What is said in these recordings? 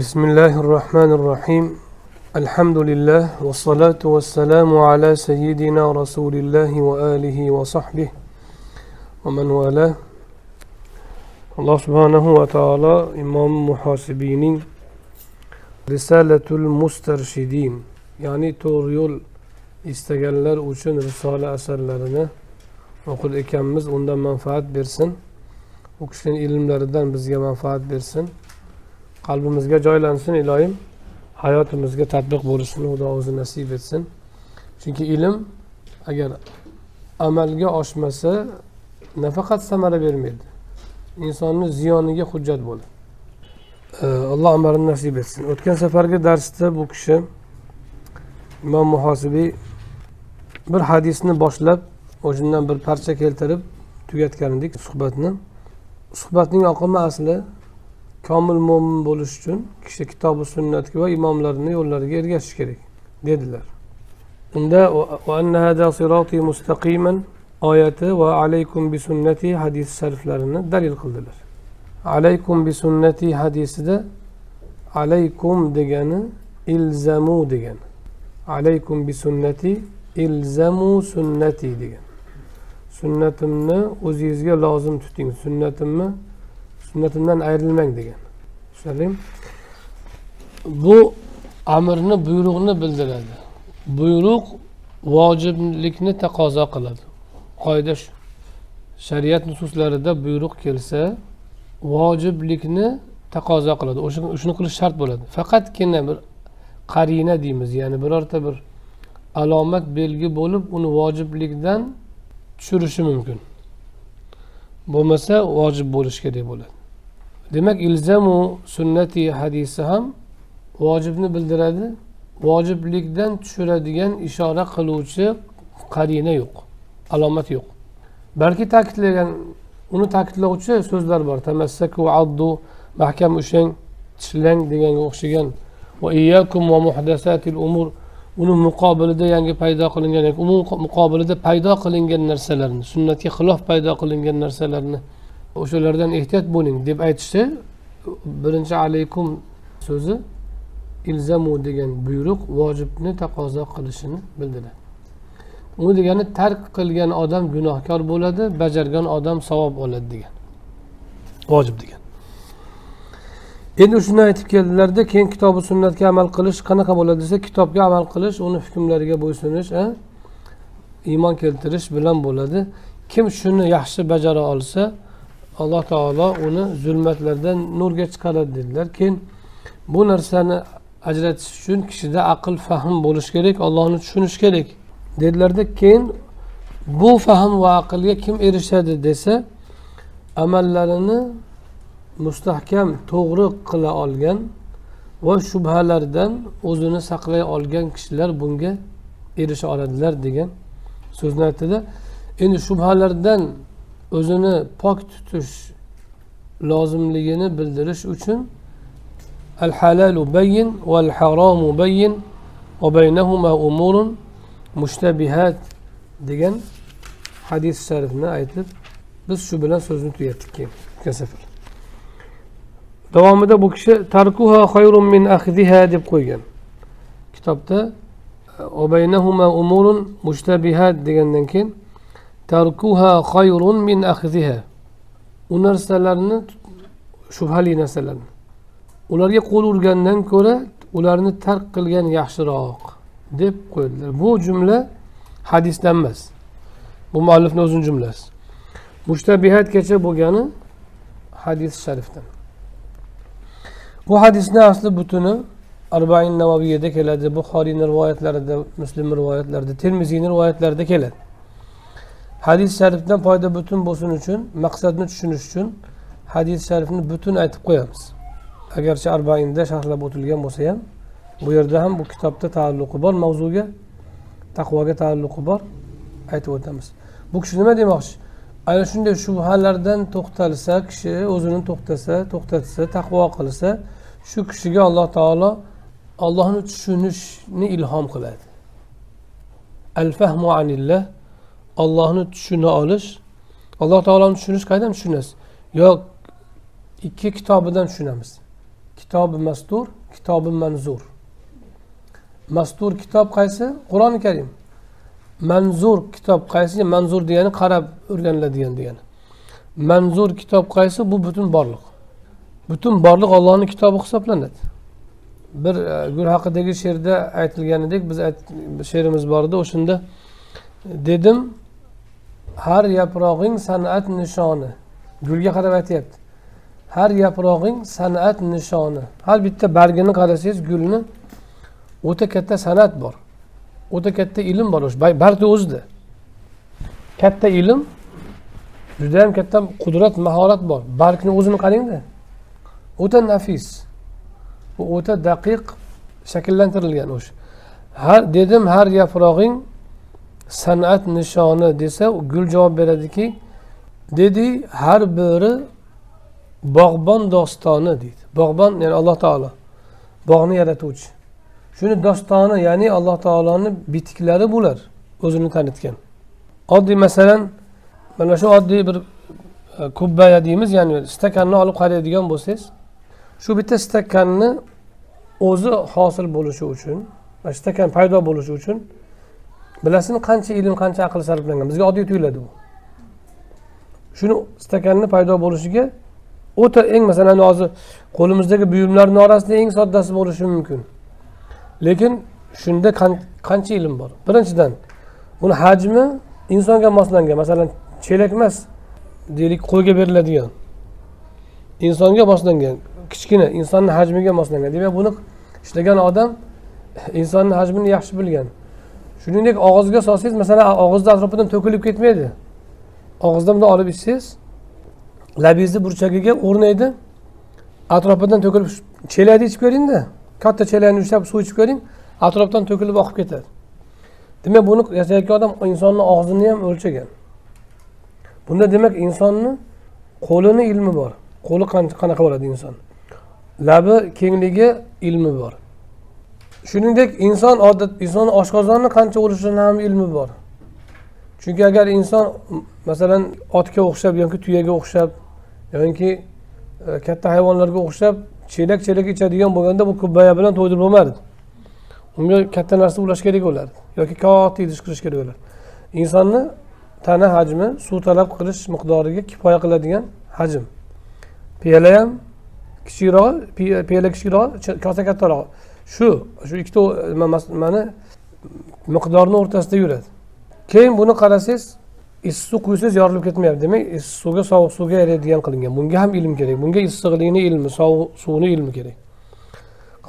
بسم الله الرحمن الرحيم الحمد لله والصلاة والسلام على سيدنا رسول الله وآله وصحبه ومن والاه alloh subhanahu va taolo imom muhosibiyning risalatul mustarshidin ya'ni to'g'ri yo'l istaganlar uchun risola asarlarini o'qir ekanmiz undan manfaat bersin u kishining ilmlaridan bizga manfaat bersin qalbimizga joylansin iloyim hayotimizga tadbiq bo'lishini xudo o'zi nasib etsin. Chunki ilm agar amalga oshmasa nafaqat samara bermaydi. Insonni ziyoniga hujjat bo'ladi. Alloh amalini nasib etsin. O'tgan safargi darsda bu kishi imom muhosibiy bir hadisni boshlab o'shandan bir parcha keltirib tugatgan edik suhbatni. Suhbatning oqimi asli komil mo'min bo'lish uchun kishi kitobi sunnatga va imomlarni yo'llariga ergashish kerak dedilar. Unda oyati va alaykum bi sunnati hadis shariflarini dalil qildilar. Alaykum bi sunnati hadisida alaykum degani ilzamu degani alaykum bi sunnati ilzamu sunnati degan. Sunnatimni o'zingizga lozim tuting. Sunnatimni sunnatimdan ayrilmang degan. Tushunarlimi? Bu amrni buyruqni bildiradi. Buyruq vojiblikni taqozo qiladi. Qoida shu. Shariat nususlarida buyruq kelsa vojiblikni taqozo qiladi. Shuni qilish shart bo'ladi. Faqatgina bir qarina deymiz ya'ni birorta bir alomat belgi bo'lib uni vojiblikdan tushirishi mumkin. Bo'lmasa vojib bo'lishi kerak bo'ladi. Demak ilzamu sunnati hadisi ham vojibni bildiradi. Vojiblikdan tushiradigan ishora qiluvchi qarina yo'q alomat yo'q. Balki ta'kidlagan uni ta'kidlovchi so'zlar bor. Tamassaku addu mahkam ushlang tishlang deganga o'xshagan. Va iyyakum va muhdasatil umur uni muqobilida yangi paydo qilingan umum muqobilida paydo qilingan narsalarni sunnatga xilof paydo qilingan narsalarni o'shalardan ehtiyot bo'ling deb aytishdi birinchi alaykum so'zi ilzamu degan buyruq vojibni taqozo qilishini bildiradi. U degani tark qilgan odam gunohkor bo'ladi bajargan odam savob oladi degan. Vojib degan. Endi shuni aytib keldilarda keyin kitobi sunnatga amal qilish qanaqa bo'ladi desa kitobga amal qilish uni hukmlariga bo'ysunish iymon keltirish bilan bo'ladi. Kim shuni yaxshi bajara olsa alloh taolo uni zulmatlardan nurga chiqaradi dedilar. Keyin bu narsani ajratish uchun kishida aql fahm bo'lishi kerak ollohni tushunish kerak dedilarda keyin bu fahm va aqlga kim erishadi desa amallarini mustahkam to'g'ri qila olgan va shubhalardan o'zini saqlay olgan kishilar bunga erisha oladilar degan so'zni aytdida endi shubhalardan o'zini pok tutish lozimligini bildirish uchun al halalu bayin val haromu bayin va baynahuma umurun mushtabihat degan hadis sharifni aytib biz shu bilan so'zni tugatdik keyin o'tgan safar. Davomida bu kishi tarkuha xayrun min axdiha deb qo'ygan. Kitobda obaynahuma umurun mushtabihat degandan keyin tarkuha xayrun min axdiha u narsalarni shubhali narsalarni ularga qo'l urgandan ko'ra ularni tark qilgan yaxshiroq deb qo'ydilar. Bu jumla hadisdan emas. Bu muallifni o'zini jumlasi. Mushtabihatgacha bo'lgani hadis sharifdan. Bu hadisni asli butuni arbain navaviyada keladi buxoriyni rivoyatlarida muslim rivoyatlarida termiziyni rivoyatlarida keladi. Hadis sharifdan foyda butun bo'lsin uchun maqsadni tushunish uchun hadis sharifni butun aytib qo'yamiz agarchi arbainda sharhlab o'tilgan bo'lsa ham bu yerda ham bu kitobda taalluqi bor mavzuga taqvoga taalluqi bor aytib o'tamiz bu kishi nima demoqchi ana shunday shubhalardan to'xtalsa kishi o'zini to'xtasa to'xtatsa taqvo qilsa shu kishiga alloh taolo ollohni tushunishni ilhom qiladi al fahmu anillah ollohni tushuna olish alloh taoloni tushunish qayerdan tushunasiz? Yo ikki kitobidan tushunamiz. Kitobi mastur kitobi manzur. Mastur kitob qaysi? Qur'oni karim. Manzur kitob qaysi? Manzur degani qarab o'rganiladigan degani. Manzur kitob qaysi? Bu butun borliq. Butun borliq ollohni kitobi hisoblanadi. Bir e, gul haqidagi she'rda aytilganidek biz she'rimiz bor edi o'shanda dedim har yaprog'ing san'at nishoni. Gulga qarab aytyapti. Har yaprog'ing san'at nishoni. Har bitta bargini qarasangiz gulni o'ta katta san'at bor. O'ta katta ilm bor. O'sha bargni o'zida. Katta ilm judayam katta qudrat mahorat bor. Bargni o'zini qarangda. O'ta nafis. Bu o'ta daqiq shakllantirilgan o'sha. Har dedim har yaprog'ing san'at nishoni desa gul javob beradiki dedi har biri bog'bon dostoni deydi. Bog'bon ya'ni alloh taolo bog'ni yaratuvchi. Shuni dostoni ya'ni alloh taoloni bitiklari bular o'zini tanitgan. Oddiy masalan mana shu oddiy bir e, kubbaya deymiz ya'ni stakanni olib qaraydigan bo'lsangiz shu bitta stakanni o'zi hosil bo'lishi uchun stakan paydo bo'lishi uchun bilasizmi qancha ilm qancha aql sarflangan bizga oddiy tuyuladi bu. Shuni stakanni paydo bo'lishiga o'ta eng masalan hozir qo'limizdagi buyumlarni orasida eng soddasi bo'lishi mumkin. Lekin shunda qancha ilm bor? Birinchidan uni hajmi insonga moslangan masalan chelak emas deylik qo'yga beriladigan. Insonga moslangan kichkina insonni hajmiga moslangan. Demak buni ishlagan odam insonni hajmini yaxshi bilgan. Shuningdek og'izga solsangiz masalan og'izni atrofidan to'kilib ketmaydi. Og'izdan bundoq olib ichsangiz labingizni burchagiga o'rnaydi atrofidan to'kilib chelakni ichib ko'ringda katta chelakni ushlab suv ichib ko'ring atrofdan to'kilib oqib ketadi. Demak buni yasayotgan odam insonni og'zini ham o'lchagan. Bunda demak insonni qo'lini ilmi bor. Qo'li qanaqa bo'ladi inson? Labi kengligi ilmi bor. Shuningdek inson odat inson oshqozonni qancha bo'lishini ham ilmi bor. Chunki agar inson masalan otga o'xshab yoki tuyaga o'xshab yoki e, katta hayvonlarga o'xshab chelak chelak ichadigan bo'lganda bu kubbaya bilan to'ydirib bo'lmardi unga katta narsa ulash kerak bo'lardi yoki katta idish qilish kerak bo'lardi insonni tana hajmi suv talab qilish miqdoriga kifoya qiladigan hajm. Piyola ham kichikroq piyola kichikroq kosa kattaroq. Shu shu ikkita mana miqdorni o'rtasida yuradi. Keyin buni qarasangiz issiq suv quysangiz yorilib ketmayapti. Demak issiq suvga sovuq suvga yaraydigan qilingan. Bunga ham ilm kerak. Bunga issiqlikni ilmi sovuq suvni ilmi kerak.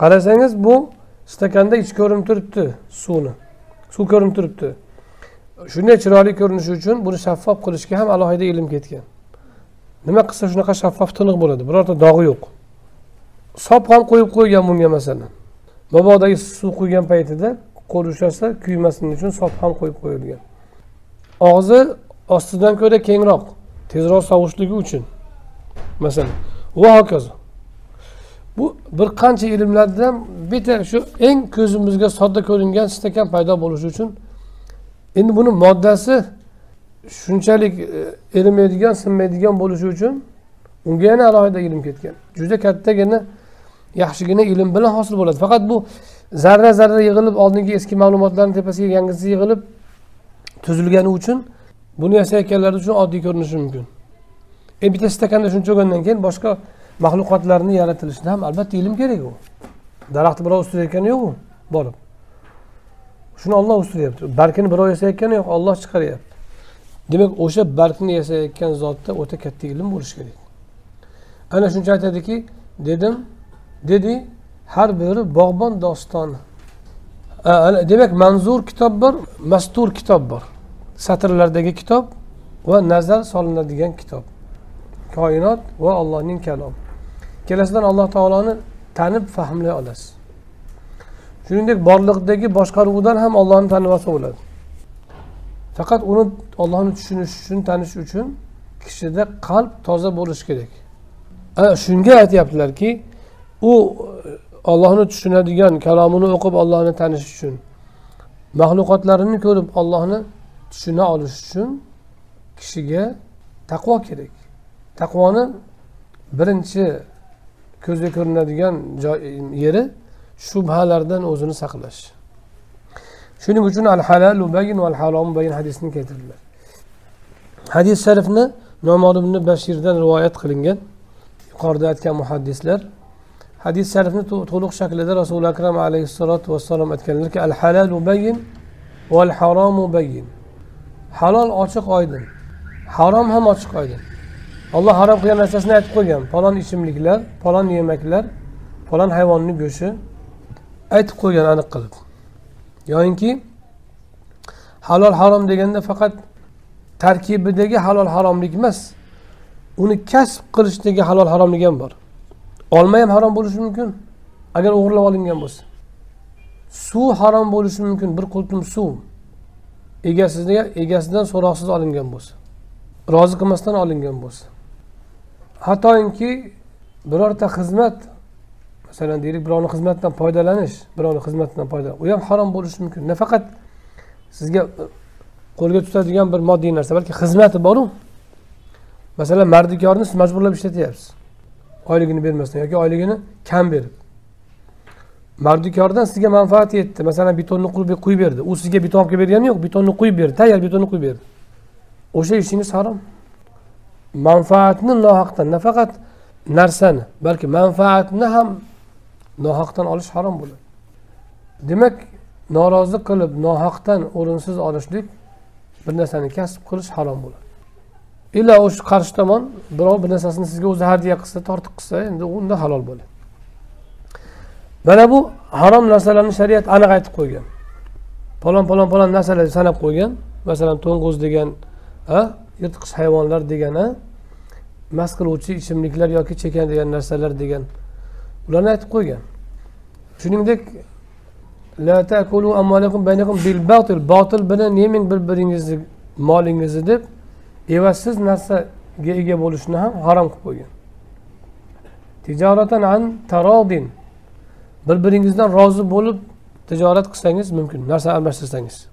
Qarasangiz bu stakanda ich ko'rinib turibdi suvni. Suv ko'rinib turibdi. Shunday chiroyli ko'rinishi uchun buni shaffof qilishga ham alohida ilm ketgan. Nima qilsa shunaqa shaffof tiniq bo'ladi. Birorta dog'i yo'q. Sop ham qo'yib qo'ygan bunga masalan. Bobodagi suv quygan paytida qo'l ushlasa kuymasin uchun sop ham qo'yib qo'yilgan. Og'zi ostidan ko'ra kengroq tezroq sovushligi uchun. Masalan va hokazo. Bu bir qancha ilmlardan bitta shu eng ko'zimizga sodda ko'ringan stakan paydo bo'lishi uchun endi buni moddasi shunchalik e, erimaydigan sinmaydigan bo'lishi uchun unga yana alohida ilm ketgan. Juda kattagina yaxshigina ilm bilan hosil bo'ladi. Faqat bu zarra zarra yig'ilib oldingi eski ma'lumotlarni tepasiga yangisi yig'ilib tuzilgani uchun buni yasayotganlar uchun oddiy ko'rinishi mumkin. E bitta stakanda shuncha bo'lgandan keyin boshqa maxluqotlarni yaratilishida ham albatta ilm kerak u. Daraxtni birov o'stirayotgani yo'q u borib. Shuni olloh o'stiryapti barkini birov yasayotgani yo'q olloh chiqaryapti. Demak o'sha bargni yasayotgan zotda o'ta katta ilm bo'lishi kerak. Ana shuncha aytadiki dedim dedi har biri bog'bon dostoni demak manzur kitob bor mastur kitob bor. Satrlardagi kitob va nazar solinadigan kitob. Koinot va allohning kalomi. Ikkalasidan alloh taoloni tanib fahmlay olasiz. Shuningdek borliqdagi boshqaruvdan ham ollohni tanib olsa bo'ladi. Faqat uni ollohni tushunish uchun tanish uchun kishida qalb toza bo'lishi kerak. Shunga aytyaptilarki u e, ollohni tushunadigan kalomini o'qib ollohni tanish uchun maxluqotlarini ko'rib ollohni tushuna olish uchun kishiga taqvo kerak. Taqvoni birinchi ko'zga ko'rinadigan yeri shubhalardan o'zini saqlash. Shuning uchun al halalu bayin val harom bayin hadisini keltirdilar. Hadis sharifni nomor ibn bashirdan rivoyat qilingan. Yuqorida aytgan muhaddislar hadis sharifni to'liq shaklida rasuli akram alayhissalotu vassalom aytganlarki al halalu bayin val haromu bayin halol ochiq oydin harom ham ochiq oydin. Olloh harom qilgan narsasini aytib qo'ygan. Falon ichimliklar falon yemaklar falon hayvonni go'shti aytib qo'ygan aniq qilib. Yoyinki halol harom deganda faqat tarkibidagi halol haromlik emas uni kasb qilishdagi halol haromlik ham bor. Olma ham harom bo'lishi mumkin. Agar o'g'irlab olingan bo'lsa. Suv harom bo'lishi mumkin. Bir qultum suv. Egasiga egasidan so'roqsiz olingan bo'lsa. Rozi qilmasdan olingan bo'lsa. Hattoki birorta xizmat masalan deylik birovni xizmatidan foydalanish birovni xizmatidan foydalanish u ham harom bo'lishi mumkin. Nafaqat sizga qo'lga tutadigan bir moddiy narsa balki xizmati boru. Masalan mardikorni siz majburlab ishlatyapsiz. Oyligini bermasdan yoki oyligini kam berib. Mardikordan sizga manfaat yetdi. Masalan betonni quyib berdi. U sizga beton olib kelib bergani yo'q betonni quyib berdi. Tayyor betonni quyib berdi. O'sha ishingiz harom. Manfaatni nohaqdan nafaqat narsani balki manfaatni ham nohaqdan olish harom bo'ladi. Demak norozi qilib nohaqdan o'rinsiz olishlik bir narsani kasb qilish harom bo'ladi. Illa o'sha qarshi tomon birov bir narsasini sizga o'zi hadya qilsa tortiq qilsa endi unda halol bo'ladi. Mana bu harom narsalarni shariat aniq aytib qo'ygan. Palon palon palon narsalar sanab qo'ygan. Masalan to'ng'iz degan yirtqich hayvonlar degan mast qiluvchi ichimliklar yoki chekadigan narsalar degan ularni aytib qo'ygan. Shuningdek botil bilan yemang bir biringizni molingizni deb evassiz narsaga ega bo'lishni ham harom qilib qo'ygan. Tijoratan an tarodin. Bir biringizdan rozi bo'lib tijorat qilsangiz mumkin narsa almashtirsangiz.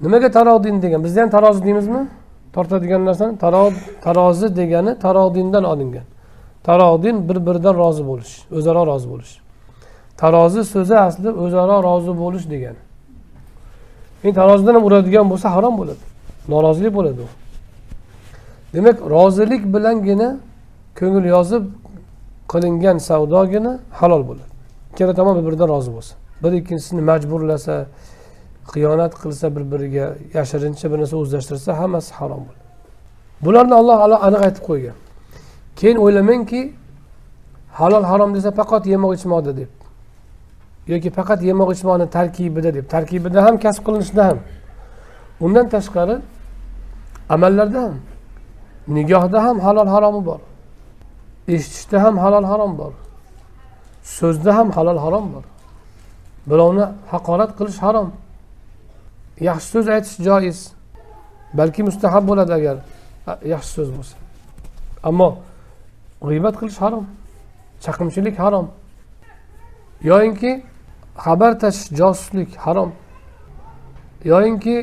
Nimaga tarodin degan? Bizda ham tarozi deymizmi? Tortadigan narsani tarozi degani tarodindan olingan. Tarodin bir biridan rozi bo'lish o'zaro rozi bo'lish. Tarozi so'zi asli o'zaro rozi bo'lish degani. Endi tarozidan ham uradigan bo'lsa harom bo'ladi. Norozilik bo'ladi u. demak rozilik bilangina ko'ngil yozib qilingan savdogina halol bo'ladi. Ikkala tomon bir biridan rozi bo'lsa bir ikkinchisini majburlasa xiyonat qilsa bir biriga yashirincha bir narsa o'zlashtirsa hammasi harom bo'ladi. Bularni alloh aniq aytib qo'ygan. Keyin o'ylamangki halol harom desa faqat yemoq ichmoqda deb yoki faqat yemoq ichmoqni tarkibida deb. Tarkibida ham kasb qilinishida ham. Undan tashqari amallarda ham nigohda ham halol haromi bor. Eshitishda ham halol harom bor. So'zda ham halol harom bor. Birovni haqorat qilish harom. Yaxshi so'z aytish joiz. Balki mustahab bo'ladi agar yaxshi so'z bo'lsa. Ammo g'iybat qilish harom chaqimchilik harom. Yoyinki xabar tashish josuslik harom. Yoyinki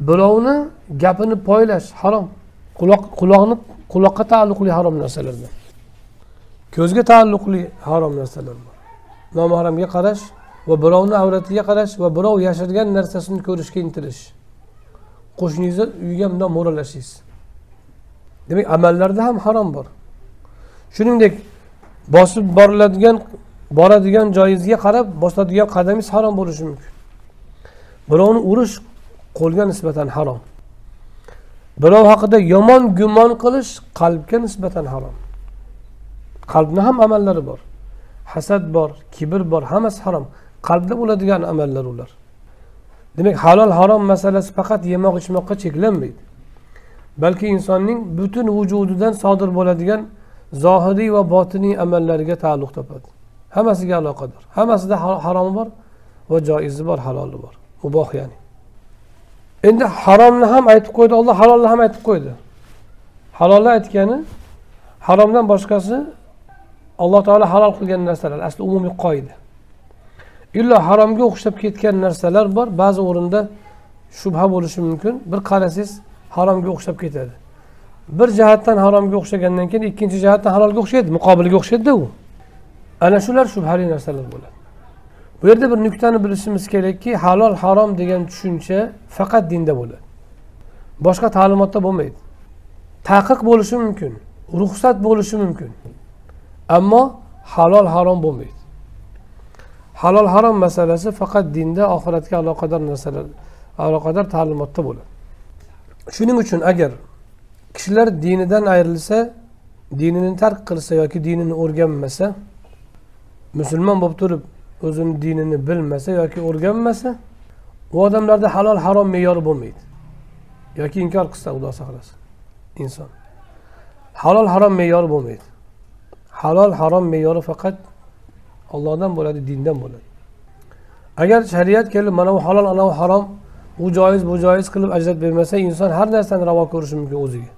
birovni gapini poylash harom. Quloq quloqni quloqqa taalluqli harom narsalar bor. Ko'zga taalluqli harom narsalar bor. Nomahramga qarash va birovni avratiga qarash va birov yashirgan narsasini ko'rishga intilish. Qo'shningizni uyiga bundoq mo'ralashingiz demak amallarda ham harom bor. Shuningdek bosib boriladigan boradigan joyingizga qarab bosadigan qadamingiz harom bo'lishi mumkin. Birovni urish qo'lga nisbatan harom. Birov haqida yomon gumon qilish qalbga nisbatan harom. Qalbni ham amallari bor. Hasad bor kibr bor hammasi harom. Qalbda bo'ladigan amallar ular. Demak halol harom masalasi faqat yemoq ichmoqqa cheklanmaydi. Balki insonning butun vujudidan sodir bo'ladigan zohiriy va botiniy amallariga taalluq topadi. Hammasiga aloqador. Hammasida haromi bor va joizi bor haloli bor. Muboh ya'ni. Endi haromni ham aytib qo'ydi olloh halolni ham aytib qo'ydi. Halolni aytgani haromdan boshqasi alloh taolo halol qilgan narsalar asli umumiy qoida. Illo haromga o'xshab ketgan narsalar bor ba'zi o'rinda shubha bo'lishi mumkin. Bir qarasangiz haromga o'xshab ketadi. Bir jihatdan haromga o'xshagandan keyin ikkinchi jihatdan halolga o'xshaydi muqobiliga o'xshaydida u. Ana shular shubhali narsalar bo'ladi. Bu yerda bir nuqtani bilishimiz kerakki halol harom degan tushuncha faqat dinda bo'ladi. Boshqa ta'limotda bo'lmaydi. Taqiq bo'lishi mumkin ruxsat bo'lishi mumkin. Ammo halol harom bo'lmaydi. Halol harom masalasi faqat dinda oxiratga aloqador narsalar aloqador ta'limotda bo'ladi. Shuning uchun agar kishilar dinidan ayrilsa dinini tark qilsa yoki dinini o'rganmasa musulmon bo'lib turib o'zini dinini bilmasa yoki o'rganmasa u odamlarda halol harom me'yori bo'lmaydi. Yoki inkor qilsa xudo saqlasin inson. Halol harom me'yori bo'lmaydi. Halol harom me'yori faqat ollohdan bo'ladi dindan bo'ladi. Agar shariat kelib mana bu halol anavi harom u joiz bu joiz qilib ajratib bermasa inson har narsani ravo ko'rishi mumkin o'ziga.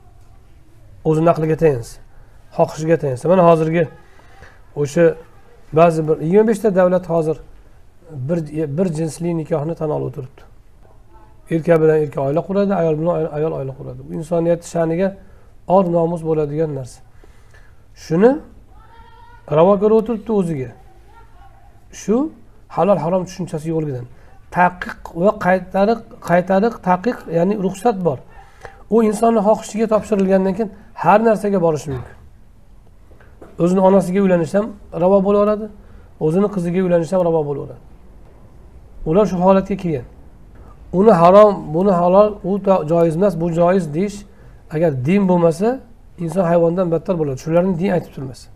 O'zini aqliga tayansa xohishiga tayansa. Mana hozirgi o'sha ba'zi bir yigirma beshta davlat hozir bir bir jinsli nikohni tan olib o'tiribdi erkak bilan erkak oila quradi ayol bilan ayol oila quradi. Bu insoniyat sha'niga or nomus bo'ladigan narsa. Shuni ravo ko'rib o'tiribdi o'ziga. Shu halol harom tushunchasi yo'qligidan taqiq va qaytariq qaytariq taqiq ya'ni ruxsat bor. U insonni xohishiga topshirilgandan keyin har narsaga borishi mumkin. O'zini onasiga uylanish ham ravo bo'laveradi o'zini qiziga uylanish ham ravo bo'laveradi ular shu holatga kelgan. Uni harom buni halol u joiz emas bu joiz deyish agar din bo'lmasa inson hayvondan battar bo'ladi. Shularni din aytib turmasa.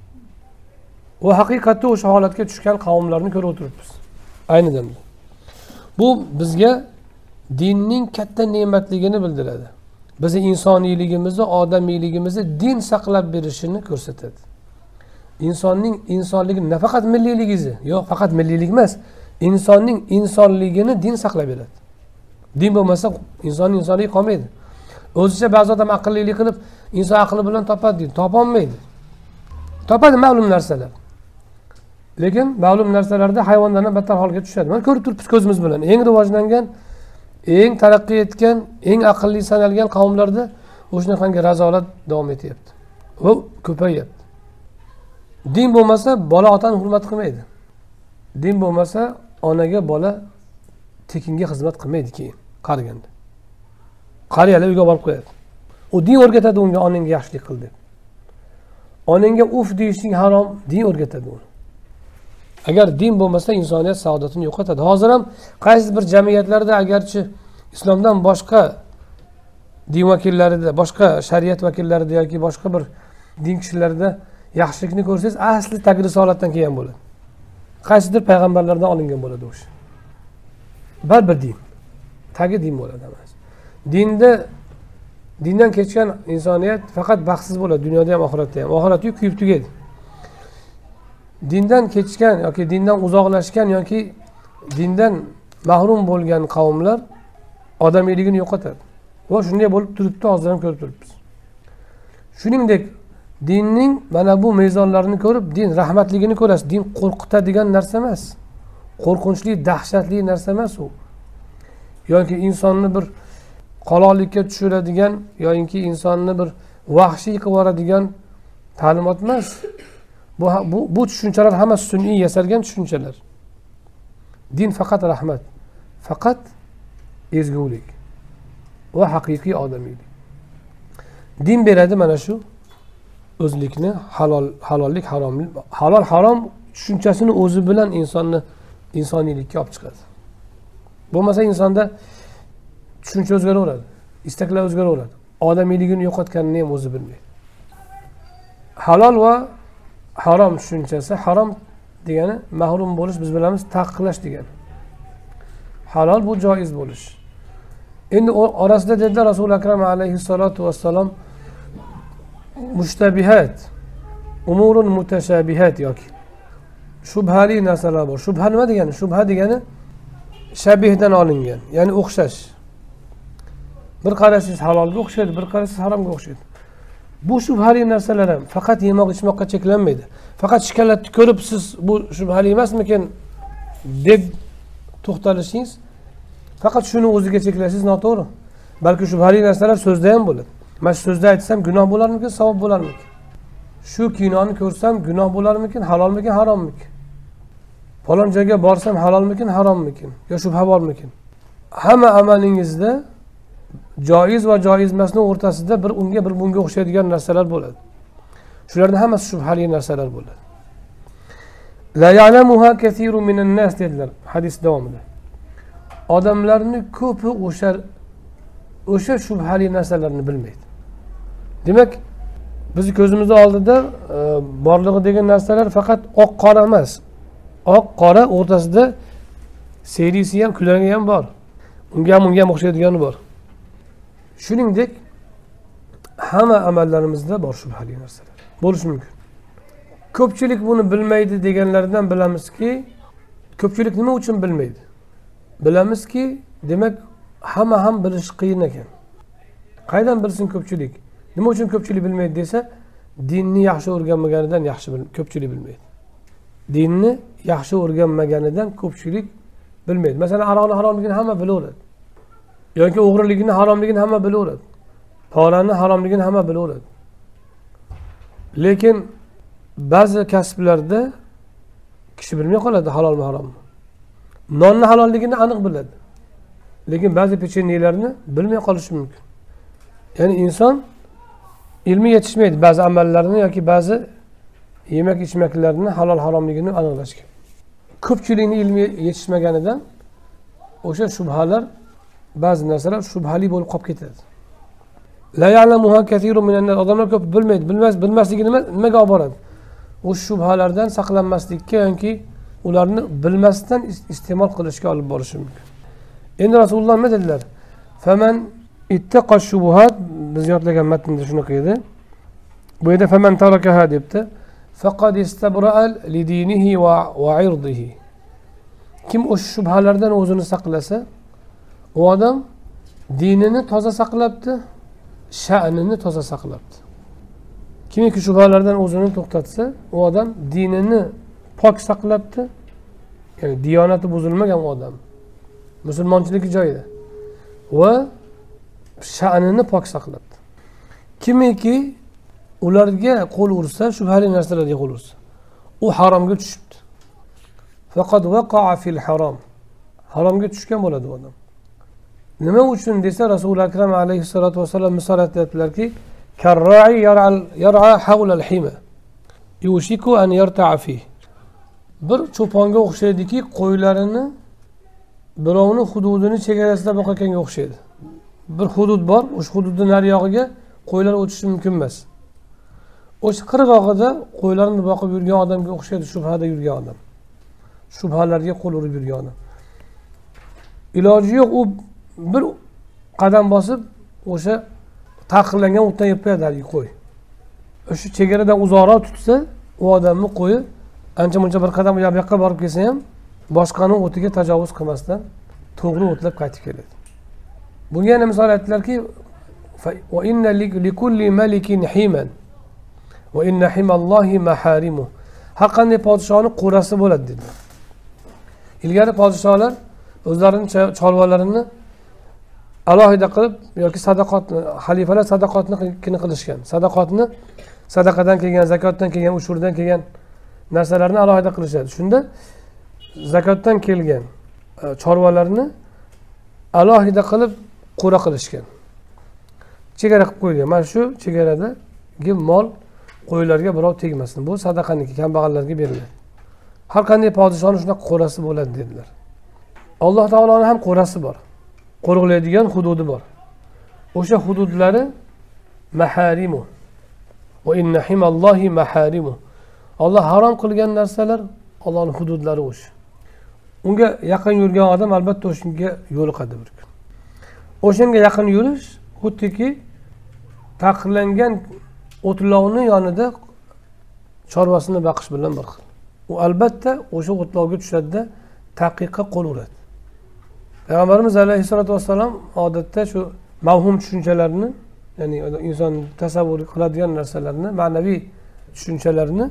Va haqiqatda o'sha holatga tushgan qavmlarni ko'rib o'tiribmiz. Ayni damda. Bu bizga dinning katta ne'matligini bildiradi. Bizni insoniyligimizni odamiyligimizni din saqlab berishini ko'rsatadi. Insonning insonligi nafaqat milliyligingizni yo'q faqat milliylik emas insonning insonligini din saqlab beradi. Din bo'lmasa insonni insonligi qolmaydi. O'zicha ba'zi odam aqllilik qilib inson aqli bilan topadi deydi topolmaydi. Topadi ma'lum narsalar. Lekin ma'lum narsalarda hayvondan ham battar holga tushadi. Mana ko'rib turibmiz ko'zimiz bilan. Eng rivojlangan eng taraqqiy etgan eng aqlli sanalgan qavmlarda o'shanaqangi razolat davom etyapti va ko'payyapti din bo'lmasa bola otani hurmat qilmaydi. Din bo'lmasa onaga bola tekinga xizmat qilmaydi keyin qariganda. Qariyalar uyga borib qo'yadi. U din o'rgatadi unga onangga yaxshilik qil deb. Onangga uf deyishing harom din o'rgatadi uni. Agar din bo'lmasa insoniyat saodatini yo'qotadi. Hozir ham qaysi bir jamiyatlarda agarchi islomdan boshqa din vakillarida boshqa shariat vakillarida yoki boshqa bir din kishilarida yaxshilikni ko'rsangiz asli tag risolatdan kelgan bo'ladi. Qaysidir payg'ambarlardan olingan bo'ladi o'sha baribir din. Tagi din bo'ladi dinda dindan kechgan insoniyat faqat baxtsiz bo'ladi. Dunyoda ham oxiratda ham. Oxiratda kuyib tugaydi. Dindan kechgan yoki dindan uzoqlashgan yoki dindan mahrum bo'lgan qavmlar odamiyligini yo'qotadi. Va shunday bo'lib turibdi hozir ham ko'rib turibmiz. Shuningdek dinning mana bu mezonlarini ko'rib din rahmatligini ko'rasiz. Din qo'rqitadigan narsa emas. Qo'rqinchli dahshatli narsa emas u. Yoki insonni bir qoloqlikka tushiradigan yoyinki insonni bir vahshiy qilib yuboradigan ta'limot emas. Bu, bu bu tushunchalar hammasi sun'iy yasalgan tushunchalar. Din faqat rahmat faqat ezgulik va haqiqiy odamiylik. Din beradi mana shu o'zlikni halol halollik haromlik halol harom tushunchasini o'zi bilan insonni insoniylikka olib chiqadi. Bo'lmasa insonda tushuncha o'zgaraveradi istaklar o'zgaraveradi. Odamiyligini yo'qotganini ham o'zi bilmaydi. Halol va harom tushunchasi harom degani mahrum bo'lish biz bilamiz taqiqlash degani. Halol bu joiz bo'lish. Endi orasida dedilar rasuli akram alayhissalotu vassalom mushtabihat umurun mutashabihat yoki shubhali narsalar bor. Shubha nima degani? Shubha degani shabihdan olingan ya'ni o'xshash. Bir qarasangiz halolga o'xshaydi bir qarasangiz haromga o'xshaydi. Bu shubhali narsalar ham faqat yemoq ichmoqqa cheklanmaydi. Faqat shikolatni ko'rib siz bu shubhali emasmikin deb to'xtalishingiz faqat shuni o'ziga cheklashingiz noto'g'ri. Balki shubhali narsalar so'zda ham bo'ladi. Mana shu so'zni aytsam gunoh bo'larmikin savob bo'larmikin? Shu kinoni ko'rsam gunoh bo'larmikin halolmikin harommikin? Falon joyga borsam halolmikin harommikin? Yo shubha bormikin? Hamma amalingizda joiz va joiz emasni o'rtasida bir unga bir bunga o'xshaydigan narsalar bo'ladi. Shularni hammasi shubhali narsalar bo'ladi. La ya'lamuha minan dedilar hadis davomida. Odamlarni ko'pi o'sha o'sha shubhali narsalarni bilmaydi. Demak bizni ko'zimizni oldida e, borlig'i degan narsalar faqat oq qora emas. Oq qora o'rtasida seriysi ham kulangi ham bor. Unga ham unga ham o'xshaydigani bor. Shuningdek hamma amallarimizda bor shubhali narsalar. Bo'lishi mumkin. Ko'pchilik buni bilmaydi deganlaridan bilamizki ko'pchilik nima uchun bilmaydi? Bilamizki demak hamma ham bilishi qiyin ekan. Qaydan bilsin ko'pchilik? Nima uchun ko'pchilik bilmaydi desa dinni yaxshi o'rganmaganidan yaxshi ko'pchilik bilmaydi. Dinni yaxshi o'rganmaganidan ko'pchilik bilmaydi. Masalan aroqni haromligini hamma bilaveradi. Yoki o'g'riligini haromligini hamma bilaveradi. Porani haromligini hamma bilaveradi. Lekin ba'zi kasblarda kishi bilmay qoladi halolmi harommi. Nonni halolligini aniq biladi. Lekin ba'zi pechenyelarni bilmay qolishi mumkin. Ya'ni inson ilmi yetishmaydi. Ba'zi amallarni yoki ba'zi yemak ichmaklarni halol haromligini aniqlashga ko'pchilikni ilmi yetishmaganidan o'sha shubhalar ba'zi narsalar shubhali bo'lib qolib ketadi. Odamlar ko'p bilmaydi bilmas bilmasligi nima nimaga olib boradi? O'sha shubhalardan saqlanmaslikka yoki ularni bilmasdan iste'mol qilishga olib borishi mumkin. Endi rasululloh nima dedilar? Faman ittaqa shubuhat biz yodlagan matnda shunaqa edi. Bu yerda faman tarakaha debdi. Faqad lidinihi va va irdihi. Kim o'sha shubhalardan o'zini saqlasa u odam dinini toza saqlabdi sha'nini toza saqlabdi. Kimiki shubhalardan o'zini to'xtatsa u odam dinini pok saqlabdi ya'ni diyonati buzilmagan u odam. Musulmonchiligi joyida. Va sha'nini pok saqlabdi. Kimiki ularga qo'l ursa shubhali narsalarga qo'l ursa u haromga tushibdi. Faqat fil harom. Haromga tushgan bo'ladi u odam. Nima uchun desa rasuli akram alayhissalotu vassalom misol aytyaptilarki bir cho'ponga o'xshaydiki qo'ylarini birovni hududini chegarasida boqayotganga o'xshaydi. Bir hudud bor o'sha hududni nariyog'iga qo'ylar o'tishi mumkin emas. O'sha qirg'og'ida qo'ylarni boqib yurgan odamga o'xshaydi shubhada yurgan odam. Shubhalarga qo'l urib yurgan odam. Iloji yo'q u bir qadam bosib o'sha taqirlangan o'tdan yeb qo'yadi haligi qo'y. O'sha chegaradan uzoqroq tutsa u odamni qo'yi ancha muncha bir qadam u yoqqa borib kelsa ham boshqani o'tiga tajovuz qilmasdan to'g'ri o'tlab qaytib keladi. Bunga yana misol aytdilarki har qanday podshoni qo'rasi bo'ladi dedilar ilgari podsholar o'zlarini chorvalarini alohida qilib yoki sadaqotni xalifalar sadaqotni qilishgan. Sadaqotni sadaqadan kelgan zakotdan kelgan ushurdan kelgan narsalarni alohida qilishadi. Shunda zakotdan kelgan e, chorvalarni alohida qilib qo'ra qilishgan. Chegara qilib qo'yilgan mana shu chegaradagi mol qo'ylarga birov tegmasin. Bu sadaqaniki kambag'allarga beriladi. Har qanday podshoni shunaqa qo'rasi bo'ladi dedilar. Alloh taoloni ham qo'rasi bor. Qo'riqlaydigan hududi bor. O'sha hududlari maharimu. Maharimu. Olloh harom qilgan narsalar ollohni hududlari o'sha. Unga yaqin yurgan odam albatta o'shanga yo'liqadi bir kun. O'shanga yaqin yurish xuddiki taqiqlangan o'tlovni yonida chorvasini baqish bilan bir xil. U albatta o'sha o'tlovga tushadida taqiqqa qo'l uradi. Payg'ambarimiz alayhissalotu vassalom odatda shu mavhum tushunchalarni ya'ni inson tasavvur qiladigan narsalarni ma'naviy tushunchalarni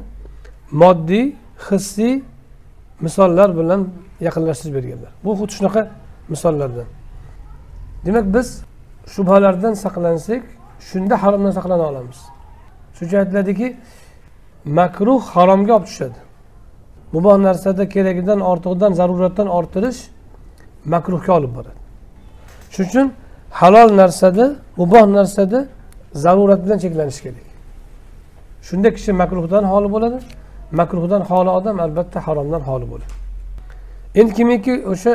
moddiy hissiy misollar bilan yaqinlashtirib berganlar. Bu xuddi shunaqa misollardan. Demak biz shubhalardan saqlansak shunda haromdan saqlana olamiz. Shuning uchun aytiladiki makruh haromga olib tushadi. Muboh narsada keragidan ortig'idan zaruratdan orttirish makruhga olib boradi. Shuning uchun halol narsada muboh narsada zarurat bilan cheklanish kerak. Shunda kishi makruhdan xoli bo'ladi makruhdan xoli odam albatta haromdan xoli bo'ladi. Endi kimiki o'sha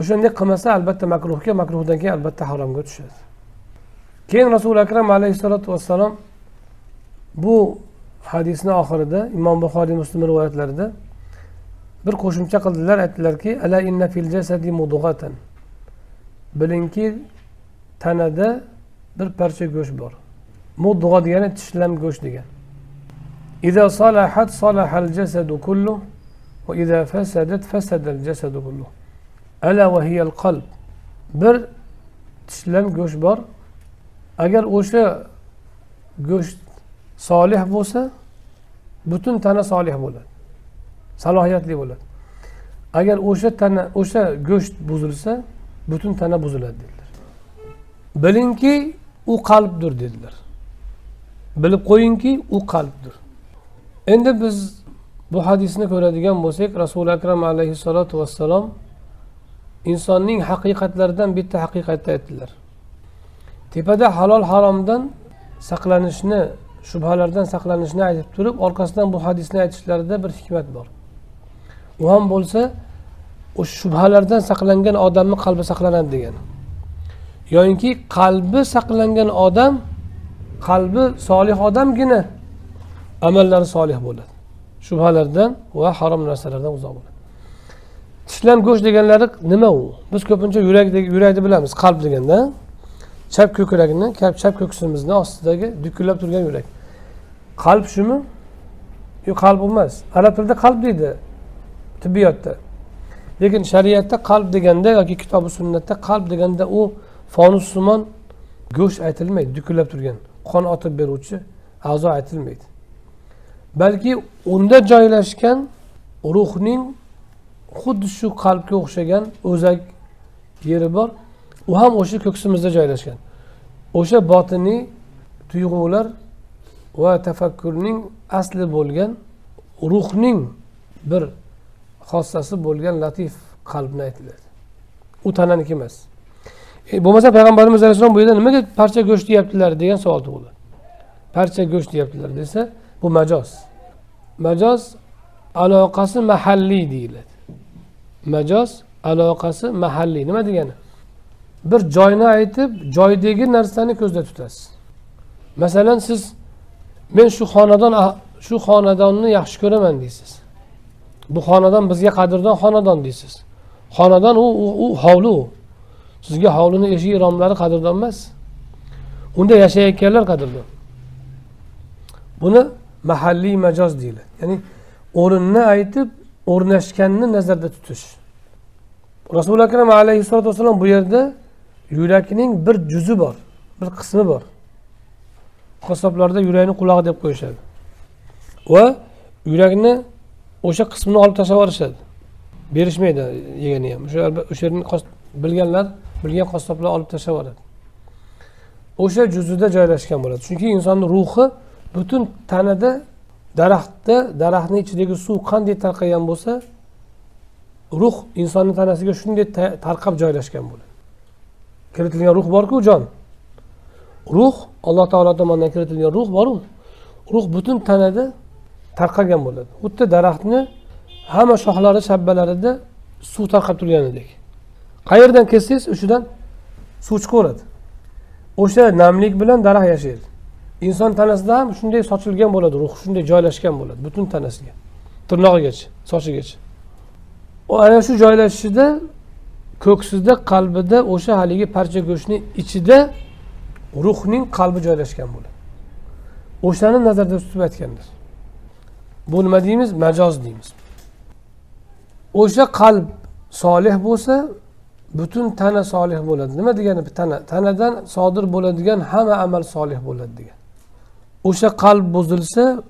o'shanday qilmasa albatta makruhga makruhdan keyin albatta haromga tushadi keyin rasuli akram alayhissalotu vassalom bu hadisni oxirida imom buxoriy muslim rivoyatlarida bir qo'shimcha qildilar aytdilarki ala inna fil jasadi mudg'atan bilingki tanada bir parcha go'sht bor mudg'a degani tishlam go'sht degan إذا صلحت صلح الجسد كله وإذا فسدت فسد الجسد كله ala vahiyal qalb. Bir tishlan go'sht bor. Agar o'sha go'sht solih bo'lsa butun tana solih bo'ladi. Salohiyatli bo'ladi. Agar o'sha tana o'sha go'sht buzilsa butun tana buziladi dedilar. Bilingki u qalbdir dedilar. Bilib qo'yingki u qalbdir. Endi biz bu hadisni ko'radigan bo'lsak rasuli akram alayhissalotu vassalom insonning haqiqatlaridan bitta haqiqatni aytdilar. Tepada halol haromdan saqlanishni shubhalardan saqlanishni aytib turib orqasidan bu hadisni aytishlarida bir hikmat bor. U ham bo'lsa o'sha shubhalardan saqlangan odamni qalbi saqlanadi degan yoyinki qalbi saqlangan odam qalbi solih odamgina amallari solih bo'ladi. Shubhalardan va harom narsalardan uzoq bo'ladi. Tishlam go'sht deganlari nima u? Biz ko'pincha yurak yurakni bilamiz qalb deganda. Chap ko'kragini chap ko'ksimizni ostidagi dukullab turgan yurak. Qalb shumi? Yo'q qalb emas. Arab tilida qalb deydi tibbiyotda. Lekin shariatda qalb deganda yoki kitobi sunnatda qalb deganda u fonussimon go'sht aytilmaydi dukullab turgan. Qon otib beruvchi a'zo aytilmaydi. Balki unda joylashgan ruhning xuddi shu qalbga o'xshagan o'zak yeri bor. U ham o'sha ko'ksimizda joylashgan. O'sha botiniy tuyg'ular va tafakkurning asli bo'lgan ruhning bir xossasi bo'lgan latif qalbni aytiladi. U tananiki emas. E, bo'lmasa payg'ambarimiz alayhissalom bu yerda nimaga parcha go'sht deyaptilar degan savol tug'iladi parcha go'sht deyaptilar desa bu majoz. Majoz aloqasi mahalliy deyiladi. Majoz aloqasi mahalliy. Nima degani? Bir joyni aytib joydagi narsani ko'zda tutasiz. Masalan siz men shu xonadon ah, shu xonadonni yaxshi ko'raman deysiz. Bu xonadon bizga qadrdon xonadon deysiz. Xonadon u u hovli u. Sizga hovlini eshigi romlari qadrdon emas. Unda yashayotganlar qadrdon. Buni mahalliy majoz deyiladi. Ya'ni o'rinni aytib o'rnashganni nazarda tutish. Rasuli akram alayhissalotu vassalom bu yerda yurakning bir juzi bor bir qismi bor. Qassoblarda yurakni qulog'i deb qo'yishadi. Va yurakni o'sha qismini olib tashlab yuborishadi. Berishmaydi yegani ham. O'sha o'sha yerni bilganlar bilgan qassoblar olib tashlab yuboradi. O'sha juzida joylashgan bo'ladi. Chunki insonni ruhi butun tanada daraxtda daraxtni ichidagi suv qanday tarqagan bo'lsa ruh insonni tanasiga shunday tarqab joylashgan bo'ladi. Kiritilgan ruh borku jon. Ruh alloh taolo tomonidan kiritilgan ruh boru ruh butun tanada tarqalgan bo'ladi. Xuddi daraxtni hamma shoxlari shabbalarida suv tarqab turganidek qayerdan kessangiz o'shadan suv chiqaveradi o'sha namlik bilan daraxt yashaydi. Inson tanasida ham shunday sochilgan bo'ladi ruh shunday joylashgan bo'ladi butun tanasiga. Tirnog'igacha sochigacha. Ana shu joylashishida ko'ksida qalbida o'sha haligi parcha go'shtni ichida ruhning qalbi joylashgan bo'ladi. O'shani nazarda tutib aytgandir. Bu nima deymiz? Majoz deymiz. O'sha qalb solih bo'lsa butun tana solih bo'ladi. Nima degani? Tana tanadan sodir bo'ladigan hamma amal solih bo'ladi degan. O'sha qalb buzilsa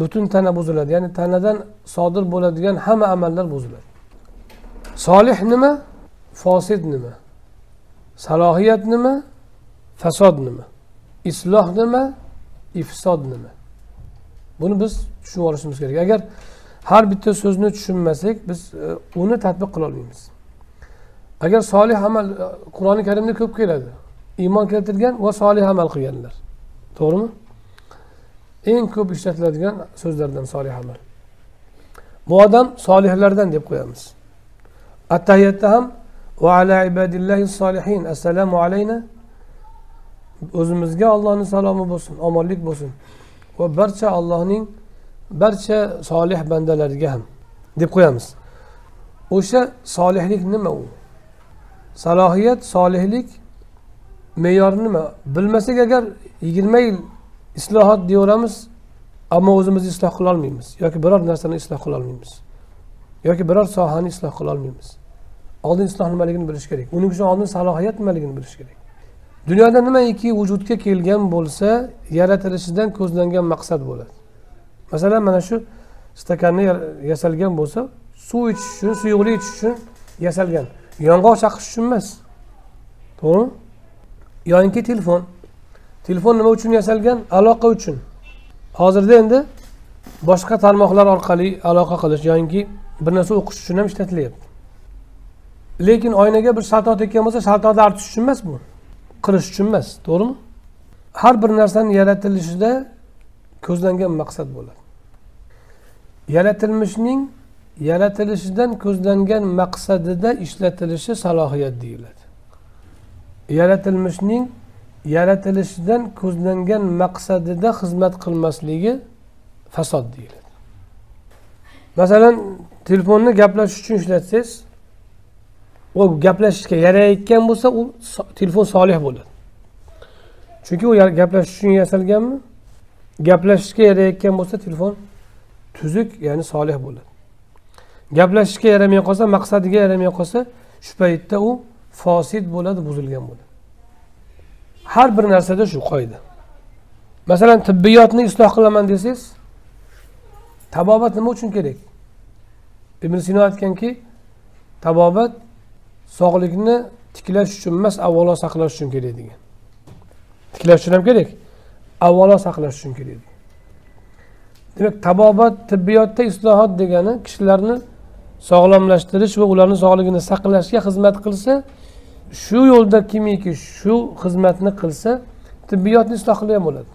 butun tana buziladi. Ya'ni tanadan sodir bo'ladigan hamma amallar buziladi. Solih nima? Fosid nima? Salohiyat nima? Fasod nima? Isloh nima? Ifsod nima? Buni biz tushunib olishimiz kerak. Agar har bitta so'zni tushunmasak biz e, uni tadbiq qilolmaymiz agar solih amal e, qur'oni karimda ko'p keladi. Iymon keltirgan va solih amal qilganlar. To'g'rimi? Eng ko'p ishlatiladigan so'zlardan solih amal. Bu odam solihlardan deb qo'yamiz. Attahiyatda ham va ala ibadillahi solihin assalomu alayna. O'zimizga ollohni salomi bo'lsin omonlik bo'lsin. Va barcha allohning barcha solih bandalariga ham deb qo'yamiz. O'sha solihlik nima u? Salohiyat solihlik me'yori nima? Bilmasak agar yigirma yil islohot deyaveramiz ammo o'zimizni isloh qilolmaymiz yoki biror narsani isloh qilolmaymiz yoki biror sohani isloh qilolmaymiz oldin isloh nimaligini bilish kerak. Uning uchun oldin salohiyat nimaligini bilish kerak. Dunyoda nimaiki vujudga kelgan bo'lsa yaratilishidan ko'zlangan maqsad bo'ladi. Masalan mana shu stakanni yasalgan bo'lsa suv ichish uchun suyuqlik ichish uchun yasalgan. Yong'oq chaqish uchun emas. To'g'rimi? Yoinki telefon. Telefon nima uchun yasalgan? Aloqa uchun. Hozirda endi boshqa tarmoqlar orqali aloqa qilish yoinki bir narsa o'qish uchun ham ishlatilyapti. Lekin oynaga bir shaltoq tekkan bo'lsa shaltoqni artish uchun emas bu. Qilish uchun emas to'g'rimi? Har bir narsani yaratilishida ko'zlangan maqsad bo'ladi. Yaratilmishning yaratilishidan ko'zlangan maqsadida ishlatilishi salohiyat deyiladi. Yaratilmishning yaratilishidan ko'zlangan maqsadida xizmat qilmasligi fasod deyiladi. Masalan telefonni gaplashish uchun ishlatsangiz u gaplashishga yarayotgan bo'lsa u telefon solih bo'ladi. Chunki u gaplashish uchun yasalganmi? Gaplashishga yarayotgan bo'lsa telefon tuzuk ya'ni solih bo'ladi. Gaplashishga yaramay qolsa maqsadiga yaramay qolsa shu paytda u fosid bo'ladi buzilgan bo'ladi. Har bir narsada shu qoida. Masalan tibbiyotni isloh qilaman desangiz tabobat nima uchun kerak? Ibn sino aytganki tabobat sog'likni tiklash uchun emas avvalo saqlash uchun kerak degan. Tiklash uchun ham kerak avvalo saqlash uchun kerak demak tabobat tibbiyotda islohot degani kishilarni sog'lomlashtirish va ularni sog'ligini saqlashga xizmat qilsa shu yo'lda kimiki shu xizmatni qilsa tibbiyotni isloh qilgan bo'ladi.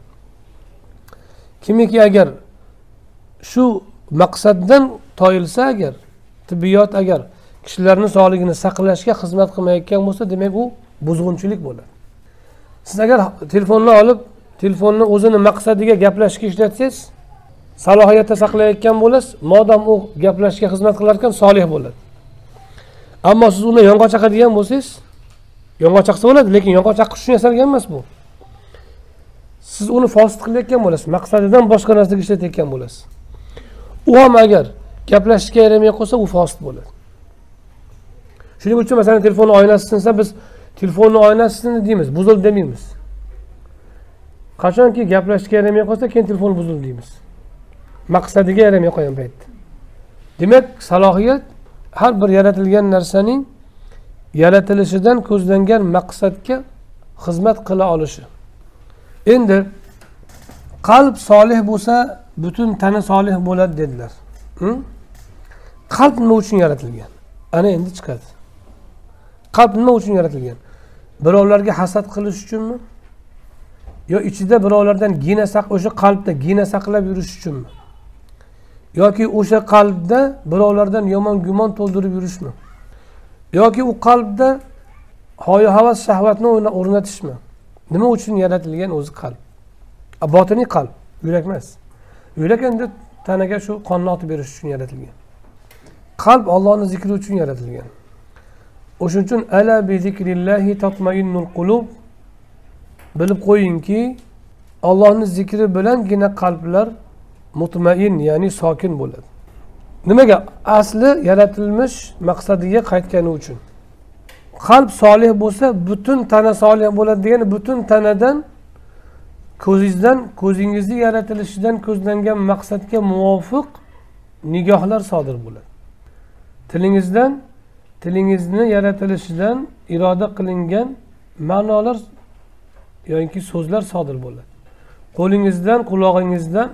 Kimiki agar shu maqsaddan toyilsa agar tibbiyot agar kishilarni sog'ligini saqlashga xizmat qilmayotgan bo'lsa demak u buzg'unchilik bo'ladi. Siz agar telefonni olib telefonni o'zini maqsadiga gaplashishga ishlatsangiz salohiyatda saqlayotgan bo'lasiz modam u gaplashishga xizmat qilar ekan solih bo'ladi. Ammo siz uni yong'oq chaqadigan bo'lsangiz yong'oq chaqsa bo'ladi lekin yong'oq chaqish uchun yasalgan emas bu. Siz uni fosil qilayotgan bo'lasiz maqsadidan boshqa narsaga ishlatayotgan bo'lasiz. U ham agar gaplashishga yaramay qolsa u fosil bo'ladi. Shuning uchun masalan telefonni oynasi sinsa biz telefonni oynasi sindi deymiz buzildi demaymiz. Qachonki gaplashishga yaramay qolsa keyin telefon buzildi deymiz. Maqsadiga yaramay qolgan paytda. Demak salohiyat har bir yaratilgan narsaning yaratilishidan ko'zlangan maqsadga xizmat qila olishi. Endi qalb solih bo'lsa butun tana solih bo'ladi dedilar. Qalb nima uchun yaratilgan? Ana endi chiqadi. Qalb nima uchun yaratilgan? Birovlarga hasad qilish uchunmi? Yo ichida birovlardan gina o'sha qalbda gina saqlab yurish uchunmi? Yoki o'sha qalbda birovlardan yomon gumon to'ldirib yurishmi? Yoki u qalbda hoyu havas shahvatni o'rnatishmi? Nima uchun yaratilgan o'zi qalb? Botiniy qalb yurak emas. Yurak endi tanaga shu qonni otib berish uchun yaratilgan. Qalb ollohni zikri uchun yaratilgan. O'shaning uchun ala bi zikrillahi tatmainnul qulub. Bilib qo'yingki ollohni zikri bilangina qalblar mutmain ya'ni sokin bo'ladi. Nimaga? Asli yaratilmish maqsadiga qaytgani uchun. Qalb solih bo'lsa butun tana solih bo'ladi degani butun tanadan ko'zingizdan ko'zingizni yaratilishidan ko'zlangan maqsadga muvofiq nigohlar sodir bo'ladi. Tilingizdan tilingizni yaratilishidan iroda qilingan ma'nolar yoki so'zlar sodir bo'ladi. Qo'lingizdan qulog'ingizdan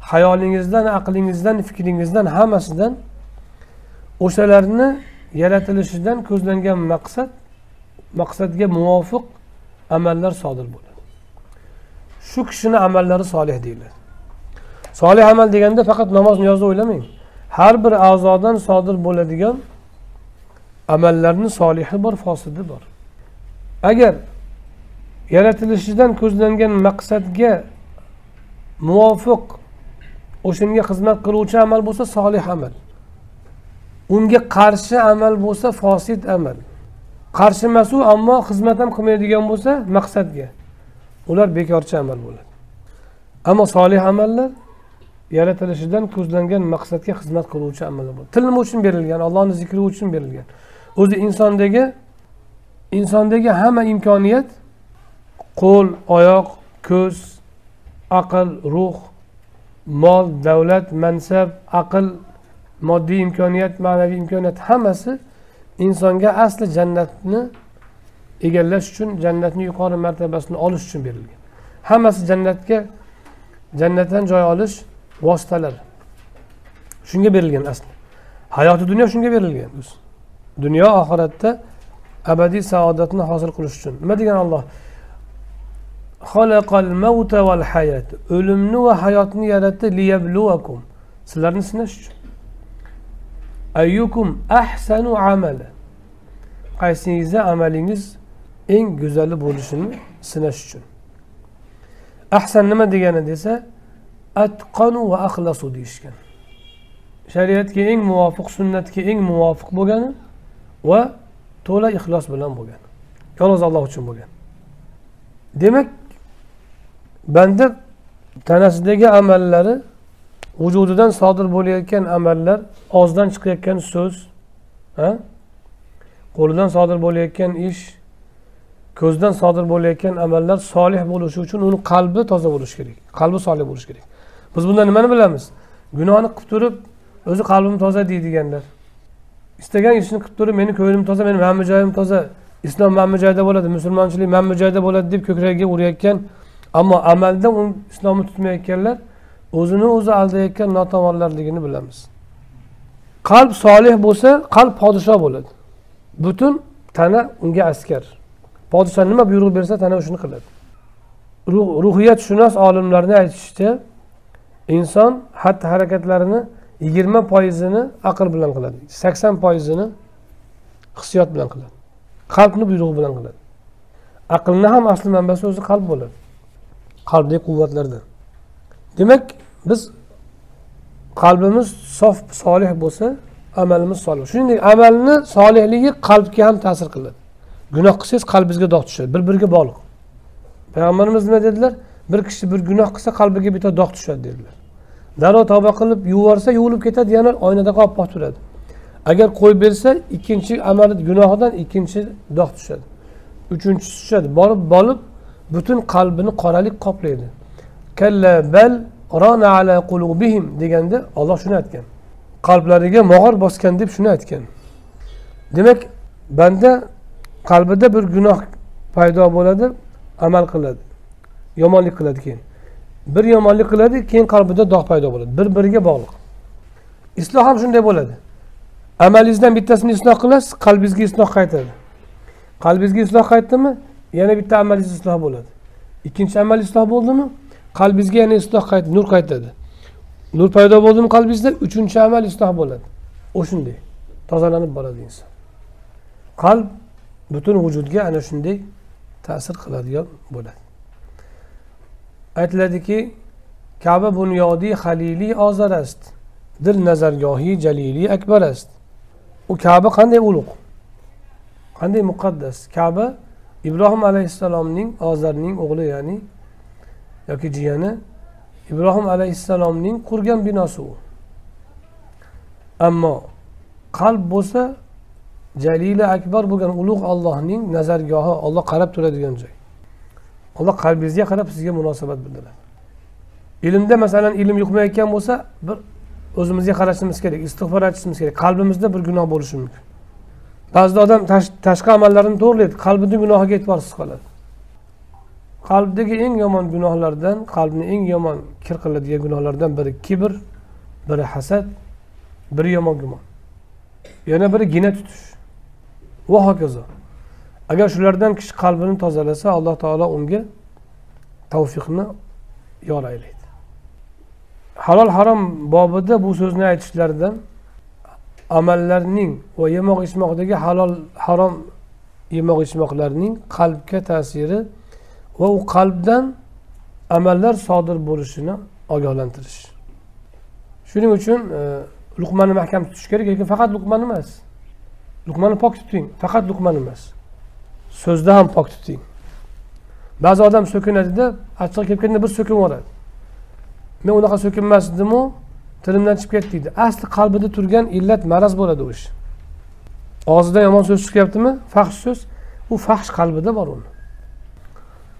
hayolingizdan aqlingizdan fikringizdan hammasidan o'shalarni yaratilishidan ko'zlangan maqsad maqsadga muvofiq amallar sodir bo'ladi. Shu kishini amallari solih deyiladi. Solih amal deganda faqat namoz niyozni o'ylamang. Har bir a'zodan sodir bo'ladigan amallarni solihi bor fosidi bor. Agar yaratilishidan ko'zlangan maqsadga muvofiq o'shanga xizmat qiluvchi amal bo'lsa solih amal. Unga qarshi amal bo'lsa fosid amal. Qarshi emasu ammo xizmat ham qilmaydigan bo'lsa maqsadga. Ular bekorchi amal bo'ladi. Ammo solih amallar yaratilishidan ko'zlangan maqsadga xizmat qiluvchi amallar bo'ladi. Til nima uchun berilgan? Allohni zikri uchun berilgan. O'zi insondagi insondagi hamma imkoniyat qo'l oyoq ko'z aql ruh mol davlat mansab aql moddiy imkoniyat ma'naviy imkoniyat hammasi insonga asli jannatni egallash uchun jannatni yuqori martabasini olish uchun berilgan. Hammasi jannatga jannatdan joy olish vositalar. Shunga berilgan asli. Hayoti dunyo shunga berilgan dunyo oxiratda abadiy saodatni hosil qilish uchun. Nima degan olloh val hayat o'limni va hayotni yaratdi liyabluvakum sizlarni sinash uchun ayyukum ahsanu amala qaysingizni amalingiz eng go'zali bo'lishini sinash uchun ahsan nima degani desa atqanu va axlasu deyishgan shariatga eng muvofiq sunnatga eng muvofiq bo'lgani va to'la ixlos bilan bo'lgan yolg'iz alloh uchun bo'lgan demak banda tanasidagi amallari vujudidan sodir bo'layotgan amallar og'zidan chiqayotgan so'z qo'lidan sodir bo'layotgan ish ko'zdan sodir bo'layotgan amallar solih bo'lishi uchun uni qalbi toza bo'lishi kerak qalbi solih bo'lishi kerak. Biz bundan nimani bilamiz? Gunohni qilib turib o'zi qalbim toza deydiganlar. Istagan ishni qilib turib meni ko'nglim toza meni mana joyim toza islom mana joyda bo'ladi musulmonchilik mana joyda bo'ladi deb ko'kragiga urayotgan ammo amalda u islomni tutmayotganlar o'zini o'zi aldayotgan notavonlarligini bilamiz. Qalb solih bo'lsa qalb podshoh bo'ladi. Butun tana unga askar. Podshoh nima buyruq bersa tana shuni qiladi. Ruhiyatshunos olimlarni aytishicha inson xatti harakatlarini yigirma foizini aql bilan qiladi sakson foizini hissiyot bilan qiladi qalbni buyrug'i bilan qiladi. Aqlni ham asli manbasi o'zi qalb bo'ladi. Qalbdagi quvvatlardan demak biz qalbimiz sof solih bo'lsa amalimiz solih. Shuningdek amalni solihligi qalbga ham ta'sir qiladi. Gunoh qilsangiz qalbingizga dog' tushadi. Bir biriga bog'liq. Payg'ambarimiz nima dedilar? Bir kishi bir gunoh qilsa qalbiga bitta dog' tushadi dedilar. Darrov tavba qilib yuvorsa yuvilib ketadi yana oynada oppoq turadi. Agar qo'yib bersa ikkinchi amali gunohidan ikkinchi dog' tushadi. Uchinchisi tushadi. Borib borib butun qalbini qoralik qoplaydi. Kalla bal rona ala qulubihim deganda olloh shuni aytgan. Qalblariga mog'or bosgan deb shuni aytgan. Demak banda qalbida bir gunoh paydo bo'ladi amal qiladi yomonlik qiladi keyin. Bir yomonlik qiladi keyin qalbida dog' paydo bo'ladi. Bir biriga bog'liq. Isloh ham shunday bo'ladi. Amalingizdan bittasini isloh qilasiz qalbingizga isloh qaytadi. Qalbingizga isloh qaytdimi? yana bitta amaliy isloh bo'ladi. Ikkinchi amaliy isloh bo'ldimi? Qalbingizga yana isloh qayt nur qaytadi. Nur paydo bo'ldimi qalbingizda uchinchi amal isloh bo'ladi. O'shunday. Tozalanib boradi inson. Qalb butun vujudga ana shunday ta'sir qiladigan bo'ladi. Aytiladiki kaba bunyodi haliliy ozarast dil nazargohi jaliliy akbarast u kaba qanday ulug' qanday muqaddas? Kaba ibrohim alayhissalomning ozarning o'g'li ya'ni yoki jiyani ibrohim alayhissalomning qurgan binosi u. Ammo qalb bo'lsa jalila akbar bo'lgan ulug' ollohning nazargohi olloh qarab turadigan joy. Alloh qalbingizga qarab sizga munosabat bildiradi. Ilmda masalan ilm yuqmayotgan bo'lsa bir o'zimizga qarashimiz kerak istig'for aytishimiz kerak. Qalbimizda bir gunoh bo'lishi mumkin. Ba'zida odam tashqi amallarini to'g'rilaydi qalbini gunohiga e'tiborsiz qoladi. Qalbdagi eng yomon gunohlardan qalbni eng yomon kir qiladigan gunohlardan biri kibr biri hasad biri yomon gumon. Yana biri gina tutish. Va hokazo. Agar shulardan kishi qalbini tozalasa alloh taolo unga tavfiqni yor aylaydi. Halol harom bobida bu so'zni aytishlaridan amallarning va yemoq ichmoqdagi halol harom yemoq ichmoqlarning qalbga ta'siri va u qalbdan amallar sodir bo'lishini ogohlantirish. Shuning uchun e, luqmani mahkam tutish kerak lekin faqat luqmani emas. Luqmani pok tuting faqat luqmani emas. So'zda ham pok tuting. Ba'zi odam so'kinadida achchig'i kelib kelganda bir so'kinib yuboradi. Men unaqa so'kinmasdimu tilimdan chiqib ketdi deydi. Asli qalbida turgan illat maraz bo'ladi u ish. Og'zidan yomon so'z chiqyaptimi? Fahsh so'z. U fahsh qalbida bor uni.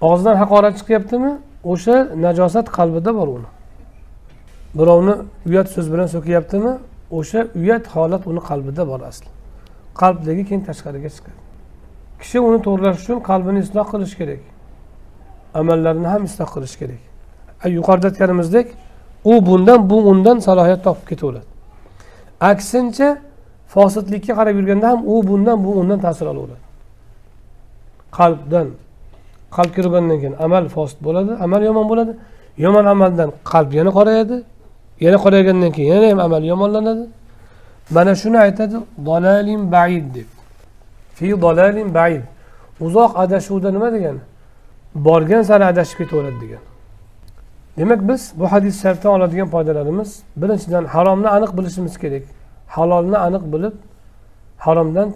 Og'zidan haqorat chiqyaptimi? O'sha najosat qalbida bor uni. Birovni uyat so'z bilan so'kyaptimi o'sha uyat holat uni qalbida bor asli. Qalbdagi keyin tashqariga chiqadi. Kishi uni to'g'irlash uchun qalbini isloh qilish kerak. Amallarini ham isloh qilish kerak. Yuqorida aytganimizdek u bundan bu undan salohiyat topib ketaveradi. Aksincha fosidlikka qarab yurganda ham u bundan bu undan ta'sir olaveradi. Qalbdan qalb kirgandan keyin amal fosid bo'ladi amal yomon bo'ladi. Yomon amaldan qalb yana qorayadi yana qoraygandan keyin yana ham amal yomonlanadi. Mana shuni aytadi dalalim baid deb. Fi dalalim baid. Uzoq adashuvda nima degani? Borgan sari adashib ketaveradi degan demak biz bu hadis sharifdan oladigan foydalarimiz birinchidan haromni aniq bilishimiz kerak. Halolni aniq bilib haromdan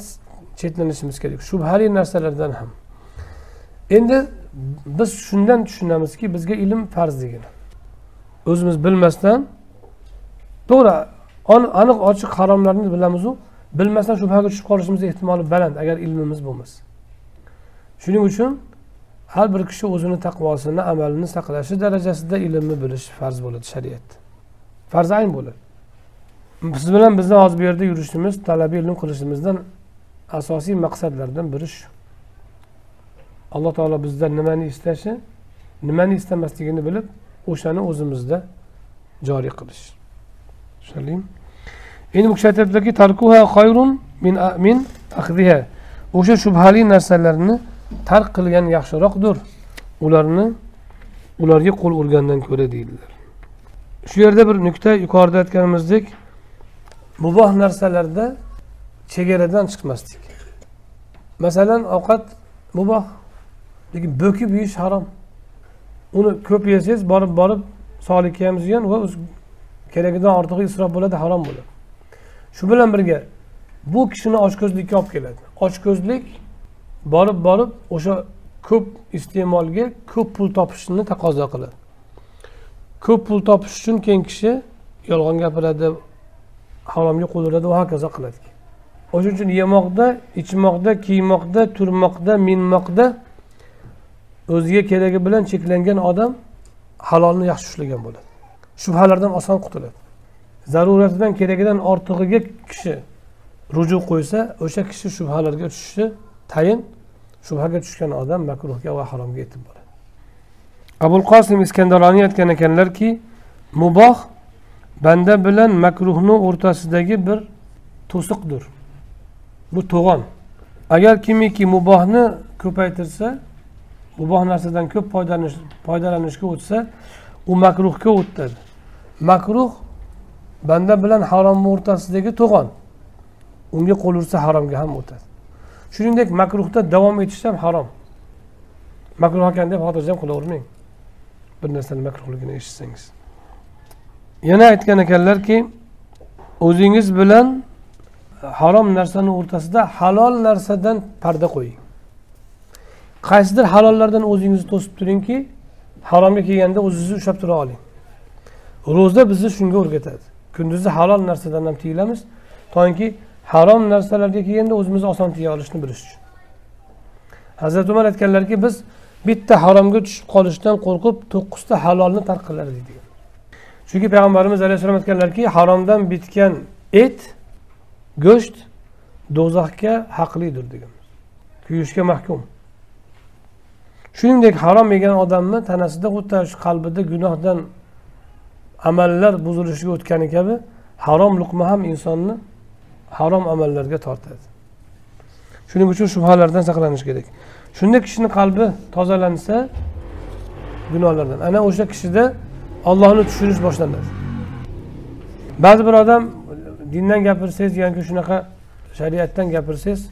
chetlanishimiz kerak. Shubhali narsalardan ham. Endi biz shundan tushunamizki bizga ilm farz degani. O'zimiz bilmasdan to'g'ri aniq ochiq haromlarni bilamizu bilmasdan shubhaga tushib qolishimiz ehtimoli baland agar ilmimiz bo'lmasa. Shuning uchun har bir kishi o'zini taqvosini amalini saqlashi darajasida ilmni bilish farz bo'ladi shariatda farz ayn bo'ladi. Siz bilan bizni hozir bu yerda yurishimiz talabiy ilm qilishimizdan asosiy maqsadlardan biri shu. Alloh taolo bizdan nimani istashi nimani istamasligini bilib o'shani o'zimizda joriy qilish. Tushunarlimi? Endi bu kishi aytyaptilarki min o'sha shubhali narsalarni tark qilgan yaxshiroqdir. Ularni ularga qo'l urgandan ko'ra deydilar. Shu yerda bir nuqta yuqorida aytganimizdek muboh narsalarda chegaradan chiqmaslik masalan ovqat muboh lekin bo'kib yeyish harom. Uni ko'p yesangiz borib borib sog'likka ham ziyon va keragidan ortig'i isrof bo'ladi harom bo'ladi. Shu bilan birga bu kishini ochko'zlikka olib keladi. Ochko'zlik borib borib o'sha ko'p iste'molga ko'p pul topishni taqozo qiladi ko'p pul topish uchun keyin kishi yolg'on gapiradi haromga qo'l uradi va hokazo qiladi. O'shaning uchun yemoqda ichmoqda kiymoqda turmoqda minmoqda o'ziga keragi bilan cheklangan odam halolni yaxshi ushlagan bo'ladi. Shubhalardan oson qutuladi. Zaruratidan keragidan ortig'iga kishi ruju qo'ysa o'sha kishi shubhalarga tushishi tayin shubhaga tushgan odam makruhga va haromga yetib boradi. Abul qosim iskandaroniy aytgan ekanlarki muboh banda bilan makruhni o'rtasidagi bir to'siqdir. Bu to'g'on. Agar kimiki mubohni ko'paytirsa muboh narsadan ko'p foydalanish foydalanishga o'tsa u makruhga o'tadi. Makruh banda bilan haromni o'rtasidagi to'g'on. Unga qo'l ursa haromga ham o'tadi. Shuningdek makruhda davom etish ham harom. Makruh ekan deb xotirjam qilavermang bir narsani makruhligini eshitsangiz. Yana aytgan ekanlarki o'zingiz bilan harom narsani o'rtasida halol narsadan parda qo'ying. Qaysidir halollardan o'zingizni to'sib turingki haromga kelganda o'zingizni ushlab tura oling. Ro'za bizni shunga o'rgatadi. Kunduzi halol narsadan ham tiyilamiz toki harom narsalarga kelganda o'zimizni oson tiya olishni bilish uchun. Hazrati umar aytganlarki biz bitta haromga tushib qolishdan qo'rqib to'qqizta halolni tark qilardik degan. Chunki payg'ambarimiz alayhissalom aytganlarki haromdan bitgan et go'sht do'zaxga haqlidir degan. Kuyishga mahkum. Shuningdek harom yegan odamni tanasida xuddi shu qalbida gunohdan amallar buzilishiga o'tgani kabi harom luqma ham insonni harom amallarga tortadi. Shuning uchun shubhalardan saqlanish kerak. Shunda kishini qalbi tozalansa gunohlardan. Ana o'sha kishida ollohni tushunish boshlanadi. Ba'zi bir odam dindan gapirsangiz yoki shunaqa shariatdan gapirsangiz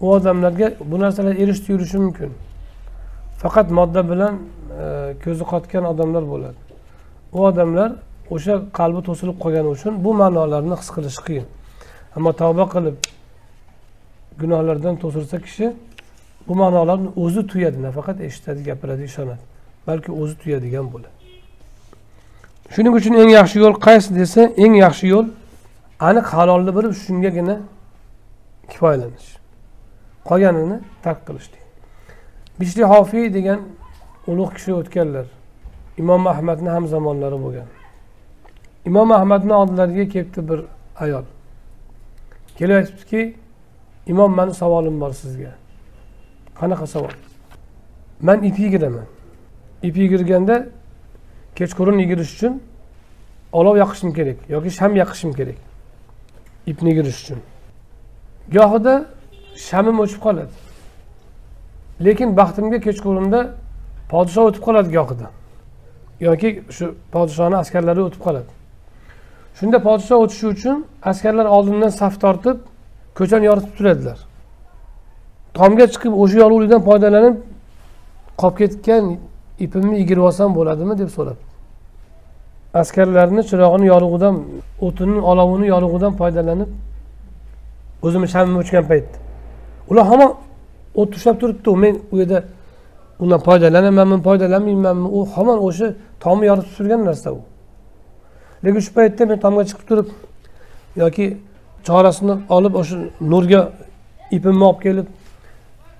u odamlarga bu narsalar erishib yurishi mumkin. Faqat modda bilan e, ko'zi qotgan odamlar bo'ladi. U odamlar o'sha qalbi to'silib qolgani uchun bu ma'nolarni his qilishi qiyin. Ammo tavba qilib gunohlardan to'silsa kishi bu ma'nolarni o'zi tuyadi nafaqat eshitadi gapiradi ishonadi balki o'zi tuyadigan bo'ladi. Shuning uchun eng yaxshi yo'l qaysi desa eng yaxshi yo'l aniq halolni bilib shungagina kifoyalanish qolganini tark qilish bishli hofiy degan ulug' kishi o'tganlar imom ahmadni ham zamonlari bo'lgan. Imom ahmadni oldilariga kelibdi bir ayol. Kelib aytibdiki imom mani savolim bor sizga. Qanaqa savol? Man ip yigiraman ip yigirganda kechqurun yigirish uchun olov yoqishim kerak yoki sham yoqishim kerak ipni yigirish uchun. Gohida shamim o'chib qoladi. Lekin baxtimga kechqurunda podshoh o'tib qoladi gohida. Yoki shu podshohni askarlari o'tib qoladi. Shunda podshoh o'tishi uchun askarlar oldindan saf tortib ko'chani yoritib turadilar. Tomga chiqib o'sha yorug'likdan foydalanib qolib ketgan ipimni yigirib olsam bo'ladimi deb so'rabdi. Askarlarni chirog'ini yorug'idan o'tini olovini yorug'idan foydalanib o'zimni shamim o'chgan paytda. Ular hamon o't ushlab turibdi men u yerda undan foydalanamanmi foydalanmaymanmi u hamon o'sha tomni yoritib turgan narsa u lekin shu paytda men tomga chiqib turib yoki chorasini olib o'sha nurga ipimni olib kelib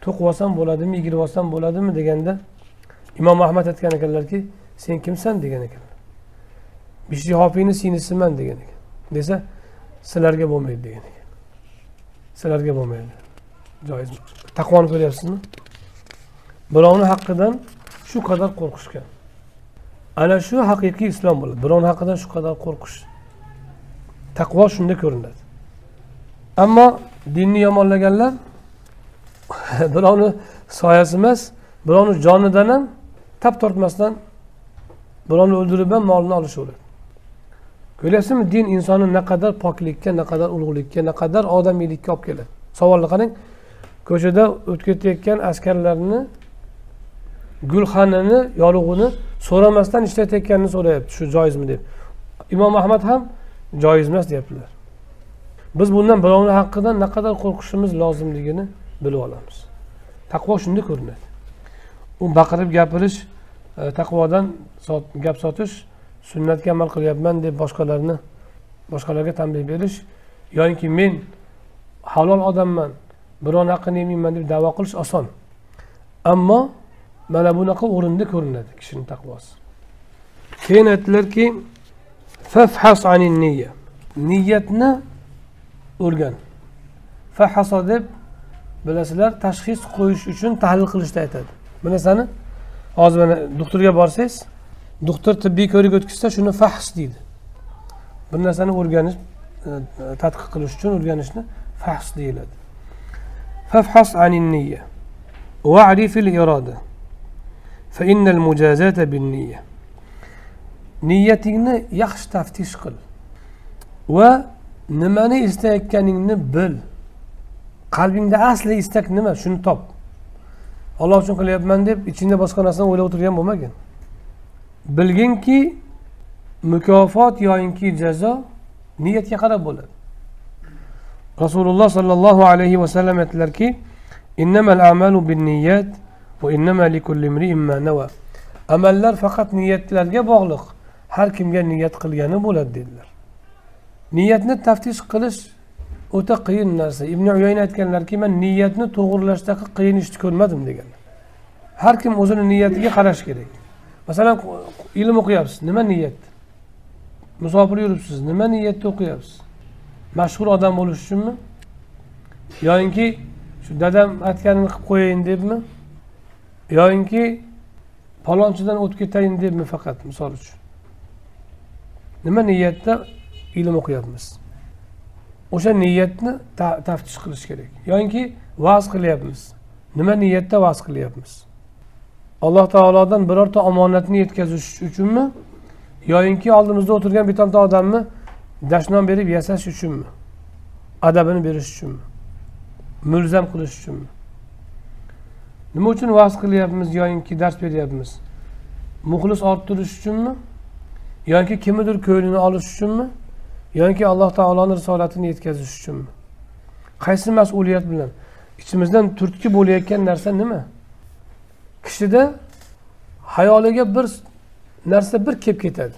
to'qib olsam bo'ladimi yigirib olsam bo'ladimi deganda imom ahmad aytgan ekanlarki sen kimsan? degan ekanlar bishri hofiyni singlisiman degan ekan. Desa sizlarga bo'lmaydi degan ekan. Sizlarga bo'lmaydi. Joiz taqvoni ko'ryapsizmi? Birovni haqqidan shu qadar qo'rqishgan. Ana shu haqiqiy islom bo'ladi. Birovni haqqidan shu qadar qo'rqish. Taqvo shunda ko'rinadi. Ammo dinni yomonlaganlar birovni soyasi emas birovni jonidan ham tap tortmasdan birovni o'ldirib ham molini olishaveradi. Ko'ryapsizmi? Din insonni naqadar poklikka naqadar ulug'likka naqadar odamiylikka olib keladi? Savolni qarang. Ko'chada o'tib ketayotgan askarlarni gulxanini yorug'ini so'ramasdan ishlatayotganini so'rayapti shu joizmi? deb. Imom ahmad ham joiz emas deyaptilar. Biz bundan birovni haqqidan naqadar qo'rqishimiz lozimligini bilib olamiz. Taqvo shunda ko'rinadi. U baqirib gapirish e, taqvodan gap sotish sunnatga amal qilyapman deb boshqalarni boshqalarga tanbeh berish yoinki men halol odamman birovni haqqini yemayman deb davo qilish oson. Ammo mana bunaqa o'rinda ko'rinadi kishini taqvosi. Keyin aytdilarki fafhas anin niyya. Niyatni o'rgan. Fahaso deb bilasizlar tashxis qo'yish uchun tahlil qilishni aytadi. Bu narsani hozir mana doktorga borsangiz doktor tibbiy ko'rik o'tkazsa shuni fahs deydi. Bir narsani o'rganish e, tadqiq qilish uchun o'rganishni fahs deyiladi. Fafhas anin niyya. Va iroda فإن المجازاة بالنية. نيتنا يخش تفتيش قل ونماني نماني استيك نبل. قلبين دا أصلي استيك نما شن طب. الله شن قل يب من دب إچين باسقا نسان ولا وطريان بمجن. بلغين كي مكافات يا إنكي جزا نيت يقرب بولد. رسول الله صلى الله عليه وسلم اتلر كي إنما الأعمال بالنيات amallar faqat niyatlarga bog'liq. Har kimga niyat qilgani bo'ladi dedilar. Niyatni taftish qilish o'ta qiyin narsa. Ibn uyayna aytganlarki man niyatni to'g'irlashdagi qiyin ishni ko'rmadim degan har kim o'zini niyatiga qarash kerak. Masalan ilm o'qiyapsiz nima niyat? Musofir yuribsiz nima niyatda o'qiyapsiz? Mashhur odam bo'lish uchunmi? Yoyinki shu dadam aytganini qilib qo'yayin debmi? Yoyinki palonchidan o'tib ketayin debmi faqat misol uchun? Nima niyatda ilm o'qiyapmiz? O'sha niyatni taftish qilish kerak. Yoyinki va'z qilyapmiz. Nima niyatda va'z qilyapmiz? Alloh taolodan birorta omonatni yetkazish uchunmi? Yoyinki oldimizda o'tirgan bittanta odamni dashnom berib yasash uchunmi? Adabini berish uchunmi? Mulzam qilish uchunmi? Nima uchun va'z qilyapmiz yoyinki dars beryapmiz? Muxlis orttirish uchunmi? Yoki kimnidir ko'nglini olish uchunmi? Yoki alloh taoloni risolatini yetkazish uchunmi? Qaysi mas'uliyat bilan? Ichimizdan turtki bo'layotgan narsa nima? Kishida hayoliga bir narsa bir kelib ketadi.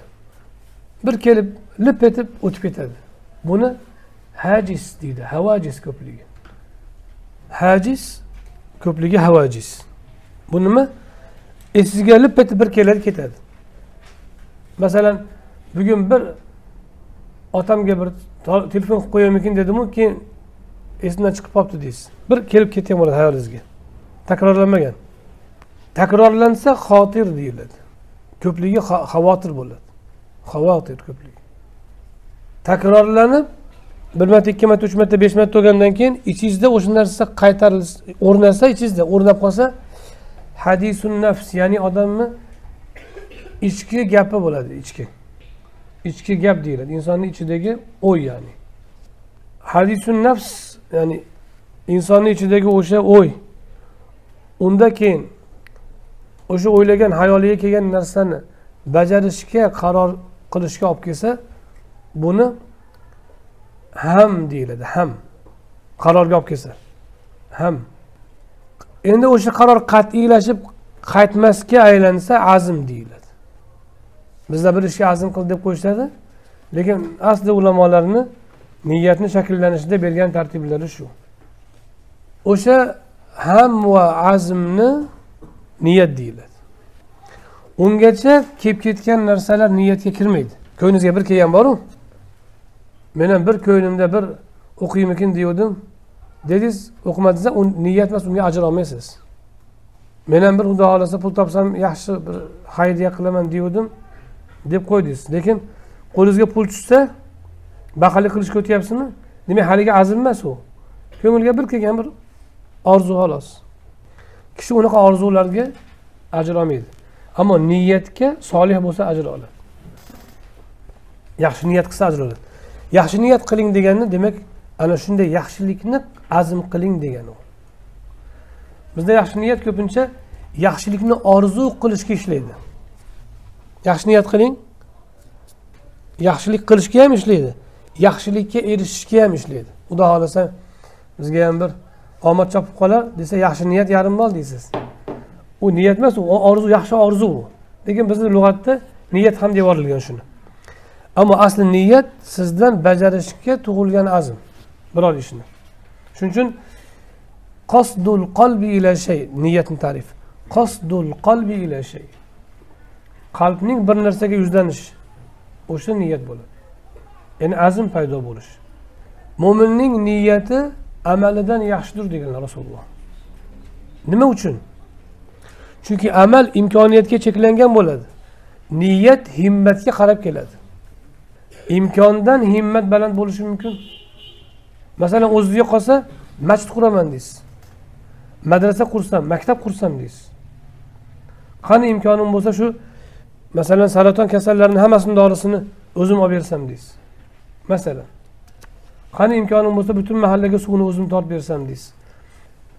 Bir kelib lip etib o'tib ketadi. Buni hajis deydi havajis ko'pligi hajis ko'pligi havajis bu nima? Esingizga lip etib bir keladi ketadi. Masalan bugun bir otamga bir telefon qilib qo'yamikin dedimu keyin esimdan chiqib qolibdi deysiz. Bir kelib ketgan bo'ladi hayolingizga. Takrorlanmagan. Takrorlansa xotir deyiladi. Ko'pligi xavotir bo'ladi. Xavotir ko'pligi. Takrorlanib bir marta ikki marta uch marta besh marta bo'lgandan keyin ichingizda o'sha narsa qaytarilsa o'rnasa ichingizda o'rnab qolsa hadisun nafs ya'ni odamni ichki gapi bo'ladi ichki. Ichki gap deyiladi. Insonni ichidagi o'y ya'ni. Hadisun nafs ya'ni insonni ichidagi o'sha o'y. Unda keyin o'sha o'ylagan hayoliga kelgan narsani bajarishga qaror qilishga olib kelsa buni ham deyiladi ham. Qarorga olib kelsa ham. Endi o'sha qaror qat'iylashib qaytmasga aylansa azm deyiladi. Bizda bir ishga azm qil deb qo'yishadi lekin asli ulamolarni niyatni shakllanishida bergan tartiblari shu. O'sha ham va azmni niyat deyiladi. Ungacha kelib ketgan narsalar niyatga kirmaydi. Ko'nglingizga bir kelgan boru men ham bir ko'nglimda bir o'qiymikin degandim dedingiz o'qimadingiz u niyat emas unga ajr olmaysiz. Men ham bir xudo xohlasa pul topsam yaxshi bir xayriya qilaman degandim deb qo'ydingiz. Lekin qo'lingizga pul tushsa baxillik qilishga o'tyapsizmi? Demak haligi azm emas u. Ko'ngilga bir kelgan bir orzu xolos. Kishi unaqa orzularga ajr olmaydi. Ammo niyatga solih bo'lsa ajr oladi. Yaxshi niyat qilsa ajr oladi. Yaxshi niyat qiling degani demak ana shunday yaxshilikni azm qiling degani u. Bizda yaxshi niyat ko'pincha yaxshilikni orzu qilishga ishlaydi. Yaxshi niyat qiling yaxshilik qilishga ham ishlaydi yaxshilikka erishishga ham ishlaydi. Xudo xohlasa bizga ham bir omad chopib qolar desa yaxshi niyat yarim mol deysiz. U niyat emas u orzu yaxshi orzu u. Lekin bizni lug'atda niyat ham deb yuborilgan shuni. Ammo asli niyat sizdan bajarishga tug'ilgan azm. Biror ishni. Shuning uchun qosdul qalbi ila shay niyatni ta'rif. Qosdul qalbi ila shay. Qalbning bir narsaga yuzlanishi o'sha niyat bo'ladi. Ya'ni azm paydo bo'lish. Mo'minning niyati amalidan yaxshidir deganlar rasululloh. Nima uchun? Chunki amal imkoniyatga cheklangan bo'ladi. Niyat himmatga qarab keladi. Imkondan himmat baland bo'lishi mumkin. Masalan o'zizga qolsa masjid quraman deysiz. Madrasa qursam maktab qursam deysiz. Qani imkonim bo'lsa shu masalan saraton kasallarini hammasini dorisini o'zim olib bersam deysiz. Masalan qani imkonim bo'lsa butun mahallaga suvni o'zim tortib bersam deysiz.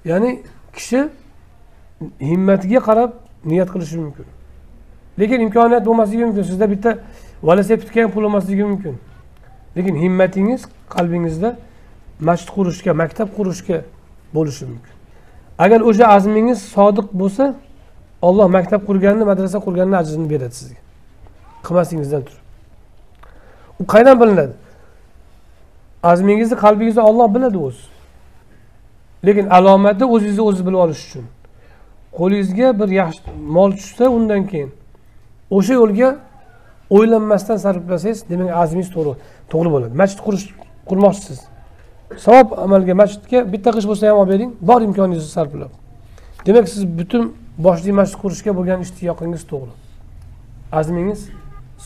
Ya'ni kishi himmatiga qarab niyat qilishi mumkin. Lekin imkoniyat bo'lmasligi mumkin. Sizda bitta velosipedga ham pul olmasligi mumkin. Lekin himmatingiz qalbingizda masjid qurishga maktab qurishga bo'lishi mumkin. Agar o'sha azmingiz sodiq bo'lsa olloh maktab qurganni madrasa qurganni ajrini beradi sizga. Qilmasligingizdan turib. U qayerdan bilinadi? Azmingizni qalbingizni olloh biladi o'zi. Lekin alomati o'zingizni o'ziz bilib olish uchun. Qo'lingizga bir yaxshi mol tushsa undan keyin o'sha yo'lga o'ylanmasdan sarflasangiz demak azmingiz to'g'ri to'g'ri bo'ladi. Masjid qurish qurmoqchisiz. Savob amalga masjidga bitta qish bo'lsa ham olib bering bor imkoningizni sarflab demak siz butun boshli masjid qurishga bo'lgan ishtiyoqingiz to'g'ri. Azmingiz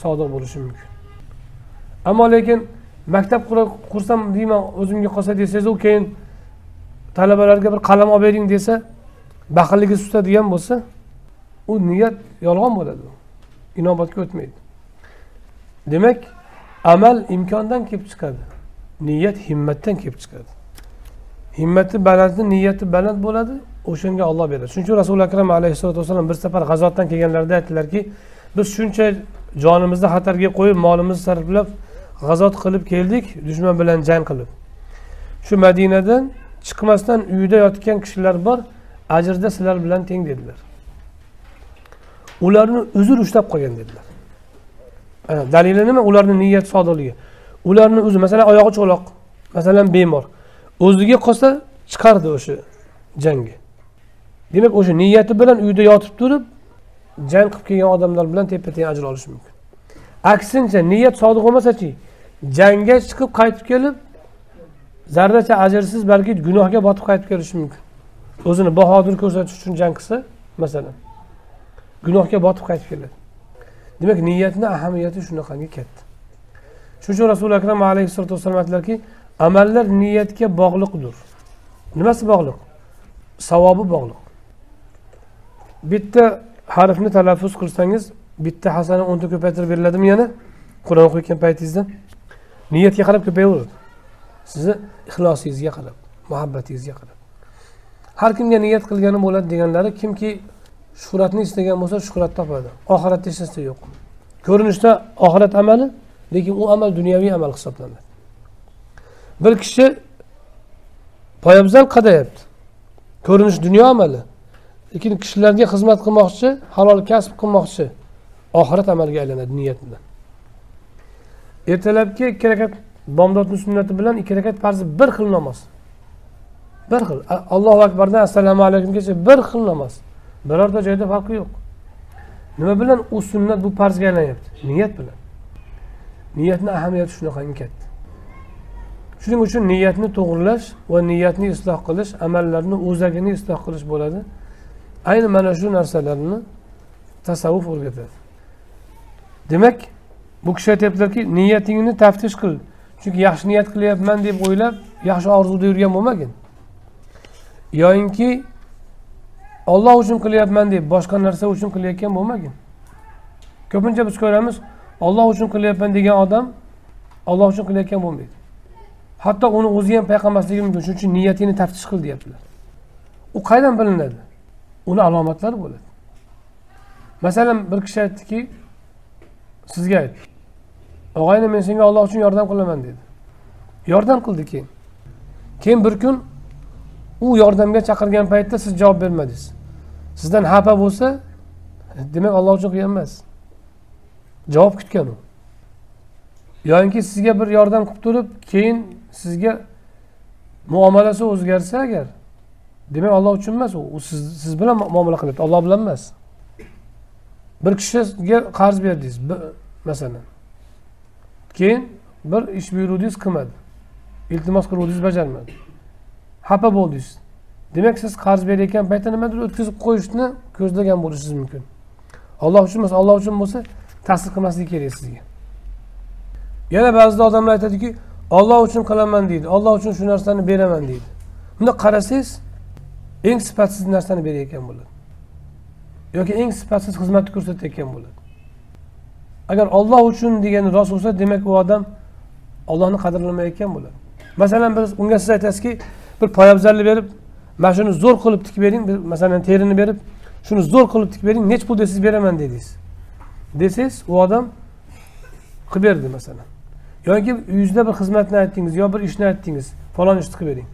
sodiq bo'lishi mumkin. Ammo lekin maktab qursam deyman o'zimga qolsa desangiz u keyin talabalarga bir qalam olib bering desa baxilligi tutadigan bo'lsa u niyat yolg'on bo'ladi. Inobatga o'tmaydi. Demak amal imkondan kelib chiqadi. Niyat himmatdan kelib chiqadi. Himmati balandni niyati baland bo'ladi o'shanga olloh beradi. Shuning uchun rasuli akram alayhissalotu vassalom bir safar g'azotdan kelganlarida aytdilarki biz shuncha jonimizni xatarga qo'yib molimizni sarflab g'azot qilib keldik dushman bilan jang qilib. Shu madinadan chiqmasdan uyida yotgan kishilar bor ajrda sizlar bilan teng dedilar. Ularni uzr ushlab qolgan dedilar. Dalili nima ularni niyat sodiqligi ularni o'zi masalan oyog'i cho'loq masalan bemor o'ziga qolsa chiqardi o'sha jangga. Demak o'sha niyati bilan uyda yotib turib jang qilib kelgan odamlar bilan teppa teng ajr olishi mumkin. Aksincha niyat sodiq bo'lmasachi jangga chiqib qaytib kelib zarracha ajrsiz balki gunohga botib qaytib kelishi mumkin. O'zini bahodir ko'rsatish uchun jang qilsa masalan gunohga botib qaytib keladi. Demak niyatni ahamiyati shunaqangi katta. Shuning uchun rasuli akram alayhissalotu vassalom aytdilarki amallar niyatga bog'liqdir. Nimasi bog'liq? Savobi bog'liq. Bitta harfni talaffuz qilsangiz bitta hasana o'nta ko'paytirib beriladimi yana? Qur'on o'qiyotgan paytingizda niyatga qarab ko'payaveradi. Sizni ixlosingizga qarab muhabbatingizga qarab. Har kimga niyat qilgani bo'ladi deganlari kimki shuhratni istagan bo'lsa shuhrat topadi. Oxiratda hech narsa yo'q. Ko'rinishda oxirat amali lekin u amal dunyoviy amal hisoblanadi. Bir kishi poyabzal qadayapti. Ko'rinish dunyo amali lekin kishilarga xizmat qilmoqchi halol kasb qilmoqchi oxirat amaliga aylanadi niyat bilan ertalabki ikki rakat bomdodni sunnati bilan ikki rakat farzi bir xil namoz. Bir xil. Allohu akbardan assalomu alaykumgacha bir xil namoz. Birorta joyda farqi yo'q. Nima bilan u sunnat bu farzga aylanyapti niyat bilan. Niyatni ahamiyati shunaqangi katta. Shuning uchun niyatni to'g'irlash va niyatni isloh qilish amallarni o'zagini isloh qilish bo'ladi. Ayni mana shu narsalarni tasavvuf o'rgatadi. Demak bu kishi aytyaptilarki niyatingni taftish qil. Chunki yaxshi niyat qilyapman deb o'ylab yaxshi orzuda yurgan bo'lmagin. Yoyinki olloh uchun qilyapman deb boshqa narsa uchun qilayotgan bo'lmagin. Ko'pincha biz ko'ramiz olloh uchun qilyapman degan odam olloh uchun qilayotgan bo'lmaydi. Hatto uni o'zi ham payqamasligi mumkin shuning uchun niyatingni taftish qil deyaptilar. U qayerdan bilinadi? Uni alomatlari bo'ladi. Masalan bir kishi aytdiki sizga aytdi og'ayni men senga olloh uchun yordam qilaman dedi. Yordam qildi keyin. Keyin bir kun u yordamga chaqirgan paytda siz javob bermadingiz. Sizdan xafa bo'lsa demak olloh uchun qilgan emas. Javob kutgan u. Yoyinki sizga bir yordam qilib turib keyin sizga muomalasi o'zgarsa agar demak olloh uchun emas u. Siz siz bilan muomala qilyapti olloh bilan emas. Bir kishiga qarz berdingiz masalan. Keyin bir ish buyurdingiz qilmadi iltimos qiluvdingiz bajarmadi. Xafa bo'ldingiz. Demak siz qarz berayotgan paytda nimadir o'tkazib qo'yishni ko'zlagan bo'lishingiz mumkin. Olloh uchun emas olloh uchun bo'lsa ta'sir qilmasligi kerak sizga. Yana ba'zida odamlar aytadiki olloh uchun qilaman deydi olloh uchun shu narsani beraman deydi. Bunda qarasangiz eng sifatsiz narsani berayotgan bo'ladi. Yoki eng sifatsiz xizmatni ko'rsatayotgan bo'ladi. Agar olloh uchun degani rost bo'lsa demak u odam ollohni qadrlamayotgan bo'ladi. Masalan biz unga siz aytasizki bir poyabzalni berib mana shuni zo'r qilib tikib bering masalan terini berib shuni zo'r qilib tikib bering nechi pul desangiz beraman dedingiz desangiz u odam qilib berdi masalan yoki uyingizda bir xizmatni aytdingiz yo bir ishni aytdingiz falon ishni qilib bering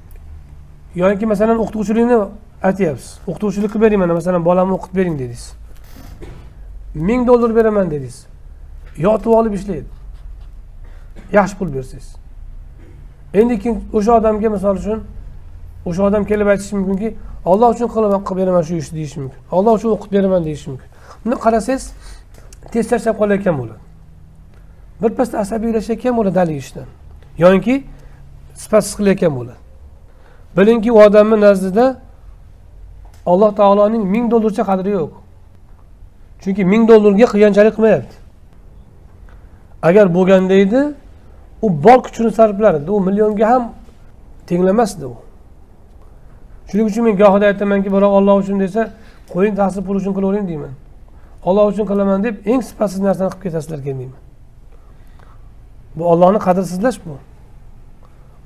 yoki masalan o'qituvchilikni aytyapsiz o'qituvchilik qilib bering mana masalan bolamni o'qitib bering dedingiz ming dollar beraman dedingiz yotib olib ishlaydi yaxshi pul bersangiz endi keyin o'sha odamga misol uchun o'sha odam kelib aytishi mumkinki olloh uchun qilaman qilib beraman shu ishni deyishi mumkin. Olloh uchun o'qib beraman deyishi mumkin. Buni qarasangiz tez charchab qolayotgan bo'ladi. Birpasda asabiylashayotgan bo'ladi haligi ishdan. Yoinki sifatsiz qilayotgan bo'ladi. Bilingki u odamni nazdida alloh taoloning ming dollarcha qadri yo'q. Chunki ming dollarga qilganchalik qilmayapti. Agar bo'lganda edi u bor kuchini sarflardi. U millionga ham tenglamasdi u. shuning uchun men gohida aytamanki birov olloh uchun desa qo'ying tahsil pul uchun qilavering deyman. Olloh uchun qilaman deb eng sifatsiz narsani qilib ketasizlar keyin deyman bu ollohni qadrsizlash bu.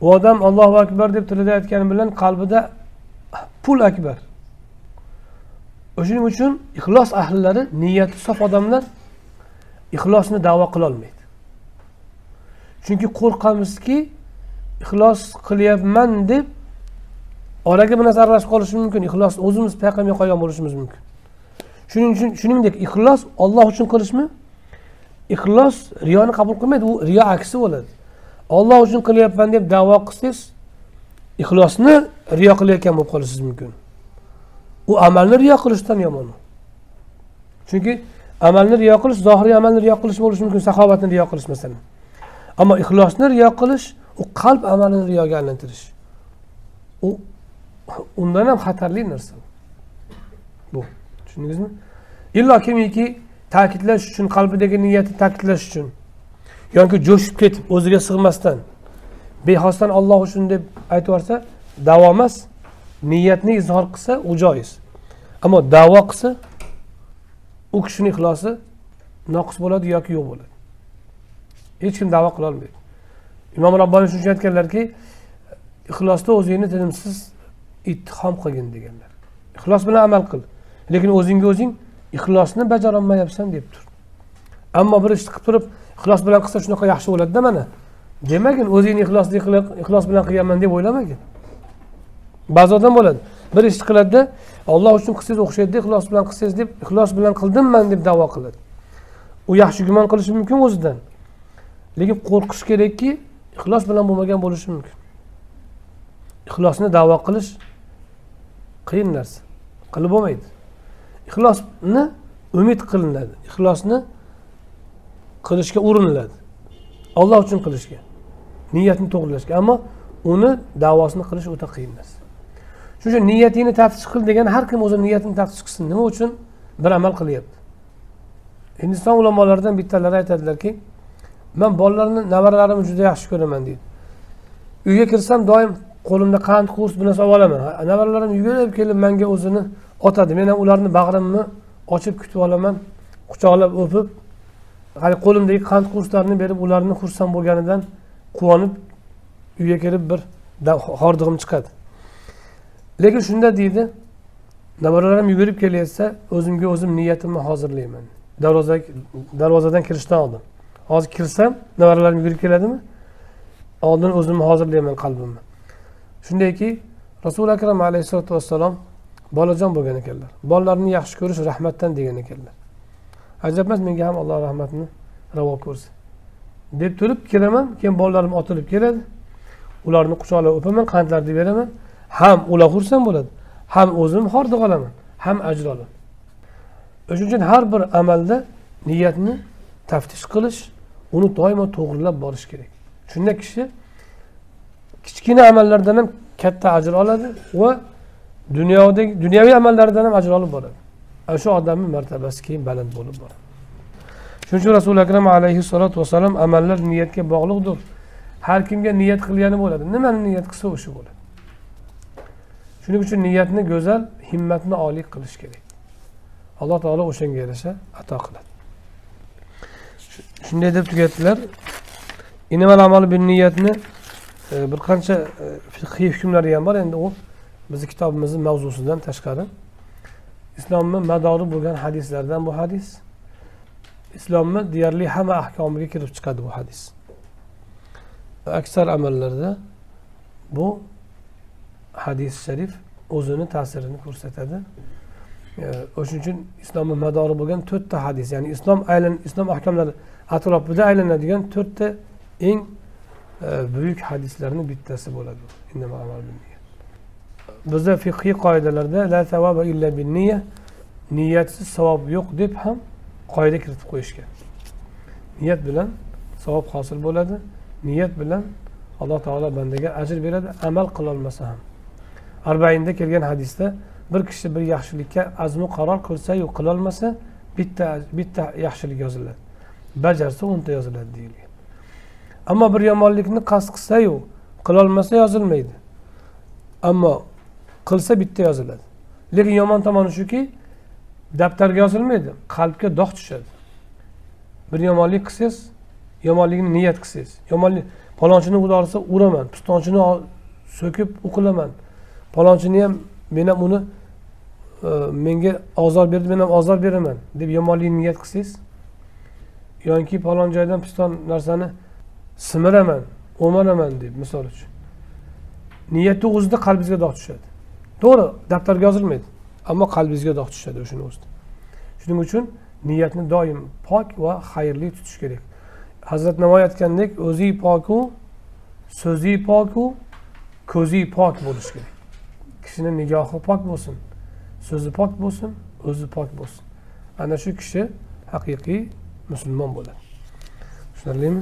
U odam ollohu akbar deb tilida aytgani bilan qalbida pul akbar. O'shaning uchun ixlos ahllari niyati sof odamlar ixlosni davo qilolmaydi chunki qo'rqamizki ixlos qilyapman deb oraga bir narsa aralashib qolishi mumkin ixlos o'zimiz payqamay qolgan bo'lishimiz mumkin. Shuning uchun shuningdek ixlos olloh uchun qilishmi? Ixlos riyoni qabul qilmaydi u riyo aksi bo'ladi. Olloh uchun qilyapman deb davo qilsangiz ixlosni riyo qilayotgan bo'lib qolishingiz mumkin. U amalni riyo qilishdan yomon chunki amalni riyo qilish zohiriy amalni riyo qilish bo'lishi mumkin saxovatni riyo qilish masalan. Ammo ixlosni riyo qilish u qalb amalini riyoga aylantirish. U undan ham xatarli narsa. Bu. Tushundingizmi? Illo kimiki ta'kidlash uchun qalbidagi niyatni ta'kidlash uchun yoki jo'shib ketib o'ziga sig'masdan bexosdan olloh uchun deb aytib yuborsa davo emas niyatni izhor qilsa u joiz. Ammo davo qilsa u kishini ixlosi noqis bo'ladi yoki yo'q bo'ladi. Hech kim davo qilolmaydi imom robboniy shuning uchun aytganlarki ixlosda o'zingni tinimsiz ittihom qilgin deganlar. Ixlos bilan amal qil. Lekin o'zingga o'zing ixlosni bajarolmayapsan deb tur. Ammo bir ishni qilib turib ixlos bilan qilsa shunaqa yaxshi bo'ladida mana. Demagin o'zingni ixlosli qilib ixlos bilan qilganman deb o'ylamagin. Ba'zi odam bo'ladi bir ishni qiladida olloh uchun qilsangiz o'xshaydida ixlos bilan qilsangiz deb ixlos bilan qildimman deb davo qiladi. U yaxshi gumon qilishi mumkin o'zidan. Lekin qo'rqish kerakki ixlos bilan bo'lmagan bo'lishi mumkin. Ixlosni davo qilish qiyin narsa. Qilib bo'lmaydi. Ixlosni umid qilinadi. Ixlosni qilishga uriniladi. Olloh uchun qilishga niyatni to'g'irlashga ammo uni davosini qilish o'ta qiyin narsa. Shuning uchun niyatingni taftish qil degan har kim o'zini niyatini taftish qilsin. Nima uchun? Bir amal qilyapti. Hindiston ulamolaridan bittalari aytadilarki man bolalarimni nevaralarimni juda yaxshi ko'raman deydi. Uyga kirsam doim qo'limda qand qurs bu narsa olib olaman nevaralarim yugurib kelib menga o'zini otadi. Men ham ularni bag'rimni ochib kutib olaman quchoqlab o'pib hali qo'limdagi qand qurslarni berib ularni xursand bo'lganidan quvonib uyga kirib bir hordig'im chiqadi. Lekin shunda deydi nevaralarim yugurib kelayotsa o'zimga o'zim niyatimni hozirlayman. Darvoza darvozadan kirishdan oldin. Hozir kirsam nevaralarim yugurib keladimi? Oldin o'zimni hozirlayman qalbimni. Shundayki rasuli akram alayhissalotu vassalom bolajon bo'lgan ekanlar bolalarni yaxshi ko'rish rahmatdan degan ekanlar ajabmas menga ham alloh rahmatini ravo ko'rsin. Deb turib kelaman keyin bolalarim otilib keladi. Ularni quchoqlab o'paman qandlarni beraman. Ham ular xursand bo'ladi ham o'zim hordiq olaman ham ajr olaman. O'shuning uchun har bir amalda niyatni taftish qilish uni doimo to'g'irlab borish kerak. Shunda kishi kichkina amallardan ham katta ajr oladi va dunyodagi dunyoviy amallardan ham ajr olib boradi. Ana shu odamni martabasi keyin baland bo'lib boradi. Shuning uchun rasuli akram alayhissalotu vassalom amallar niyatga bog'liqdir. Har kimga niyat qilgani bo'ladi. Nimani niyat qilsa o'sha bo'ladi. Shuning uchun niyatni go'zal himmatni oliy qilish kerak. Alloh taolo o'shanga yarasha ato qiladi. Shunday deb tugatdilar. Niyatni bir qancha e, fiqhiy hukmlari ham bor. Endi u bizni kitobimizni mavzusidan tashqari. Islomni madori bo'lgan hadislardan bu hadis islomni deyarli hamma ahkomiga kirib chiqadi bu hadis. Aksar amallarda bu hadis sharif o'zini ta'sirini ko'rsatadi. O'shaning uchun islomni madori bo'lgan to'rtta hadis ya'ni islom aylan islom ahkomlari atrofida aylanadigan to'rtta eng E, buyuk hadislarni bittasi bo'ladi. Bizda fiqhiy qoidalarda la savaba illa bin niya niyatsiz savob yo'q deb ham qoida kiritib qo'yishgan. Niyat bilan savob hosil bo'ladi niyat bilan alloh taolo bandaga ajr beradi amal qilolmasa ham. Arbainda kelgan hadisda bir kishi bir yaxshilikka azmu qaror qilsayu qilolmasa bitta bitta yaxshilik yoziladi. Bajarsa o'nta yoziladi deyilgan. Ammo bir yomonlikni qasd qilsayu qilolmasa yozilmaydi. Ammo qilsa bitta yoziladi. Lekin yomon tomoni shuki daftarga yozilmaydi qalbga dog' tushadi. Bir yomonlik qilsangiz yomonlikni niyat qilsangiz. Yomonlik palonchini xudo xohlasa uraman pistonchini so'kib o'qilaman. Palonchini ham men ham uni e, menga ozor berdi men ham ozor beraman deb yomonlik niyat qilsangiz yoki palon joydan piston narsani simiraman o'manaman deb misol uchun. Niyatni o'zida qalbingizga dog' tushadi. To'g'ri daftarga yozilmaydi ammo qalbingizga dog' tushadi o'shani o'zida. Shuning uchun niyatni doim pok va xayrli tutish kerak. Hazrat navoiy aytgandek o'zi poku so'zi poku ko'zi pok bo'lishi kerak. Kishini nigohi pok bo'lsin so'zi pok bo'lsin o'zi pok bo'lsin. Ana shu kishi haqiqiy musulmon bo'ladi. Tushunarlimi?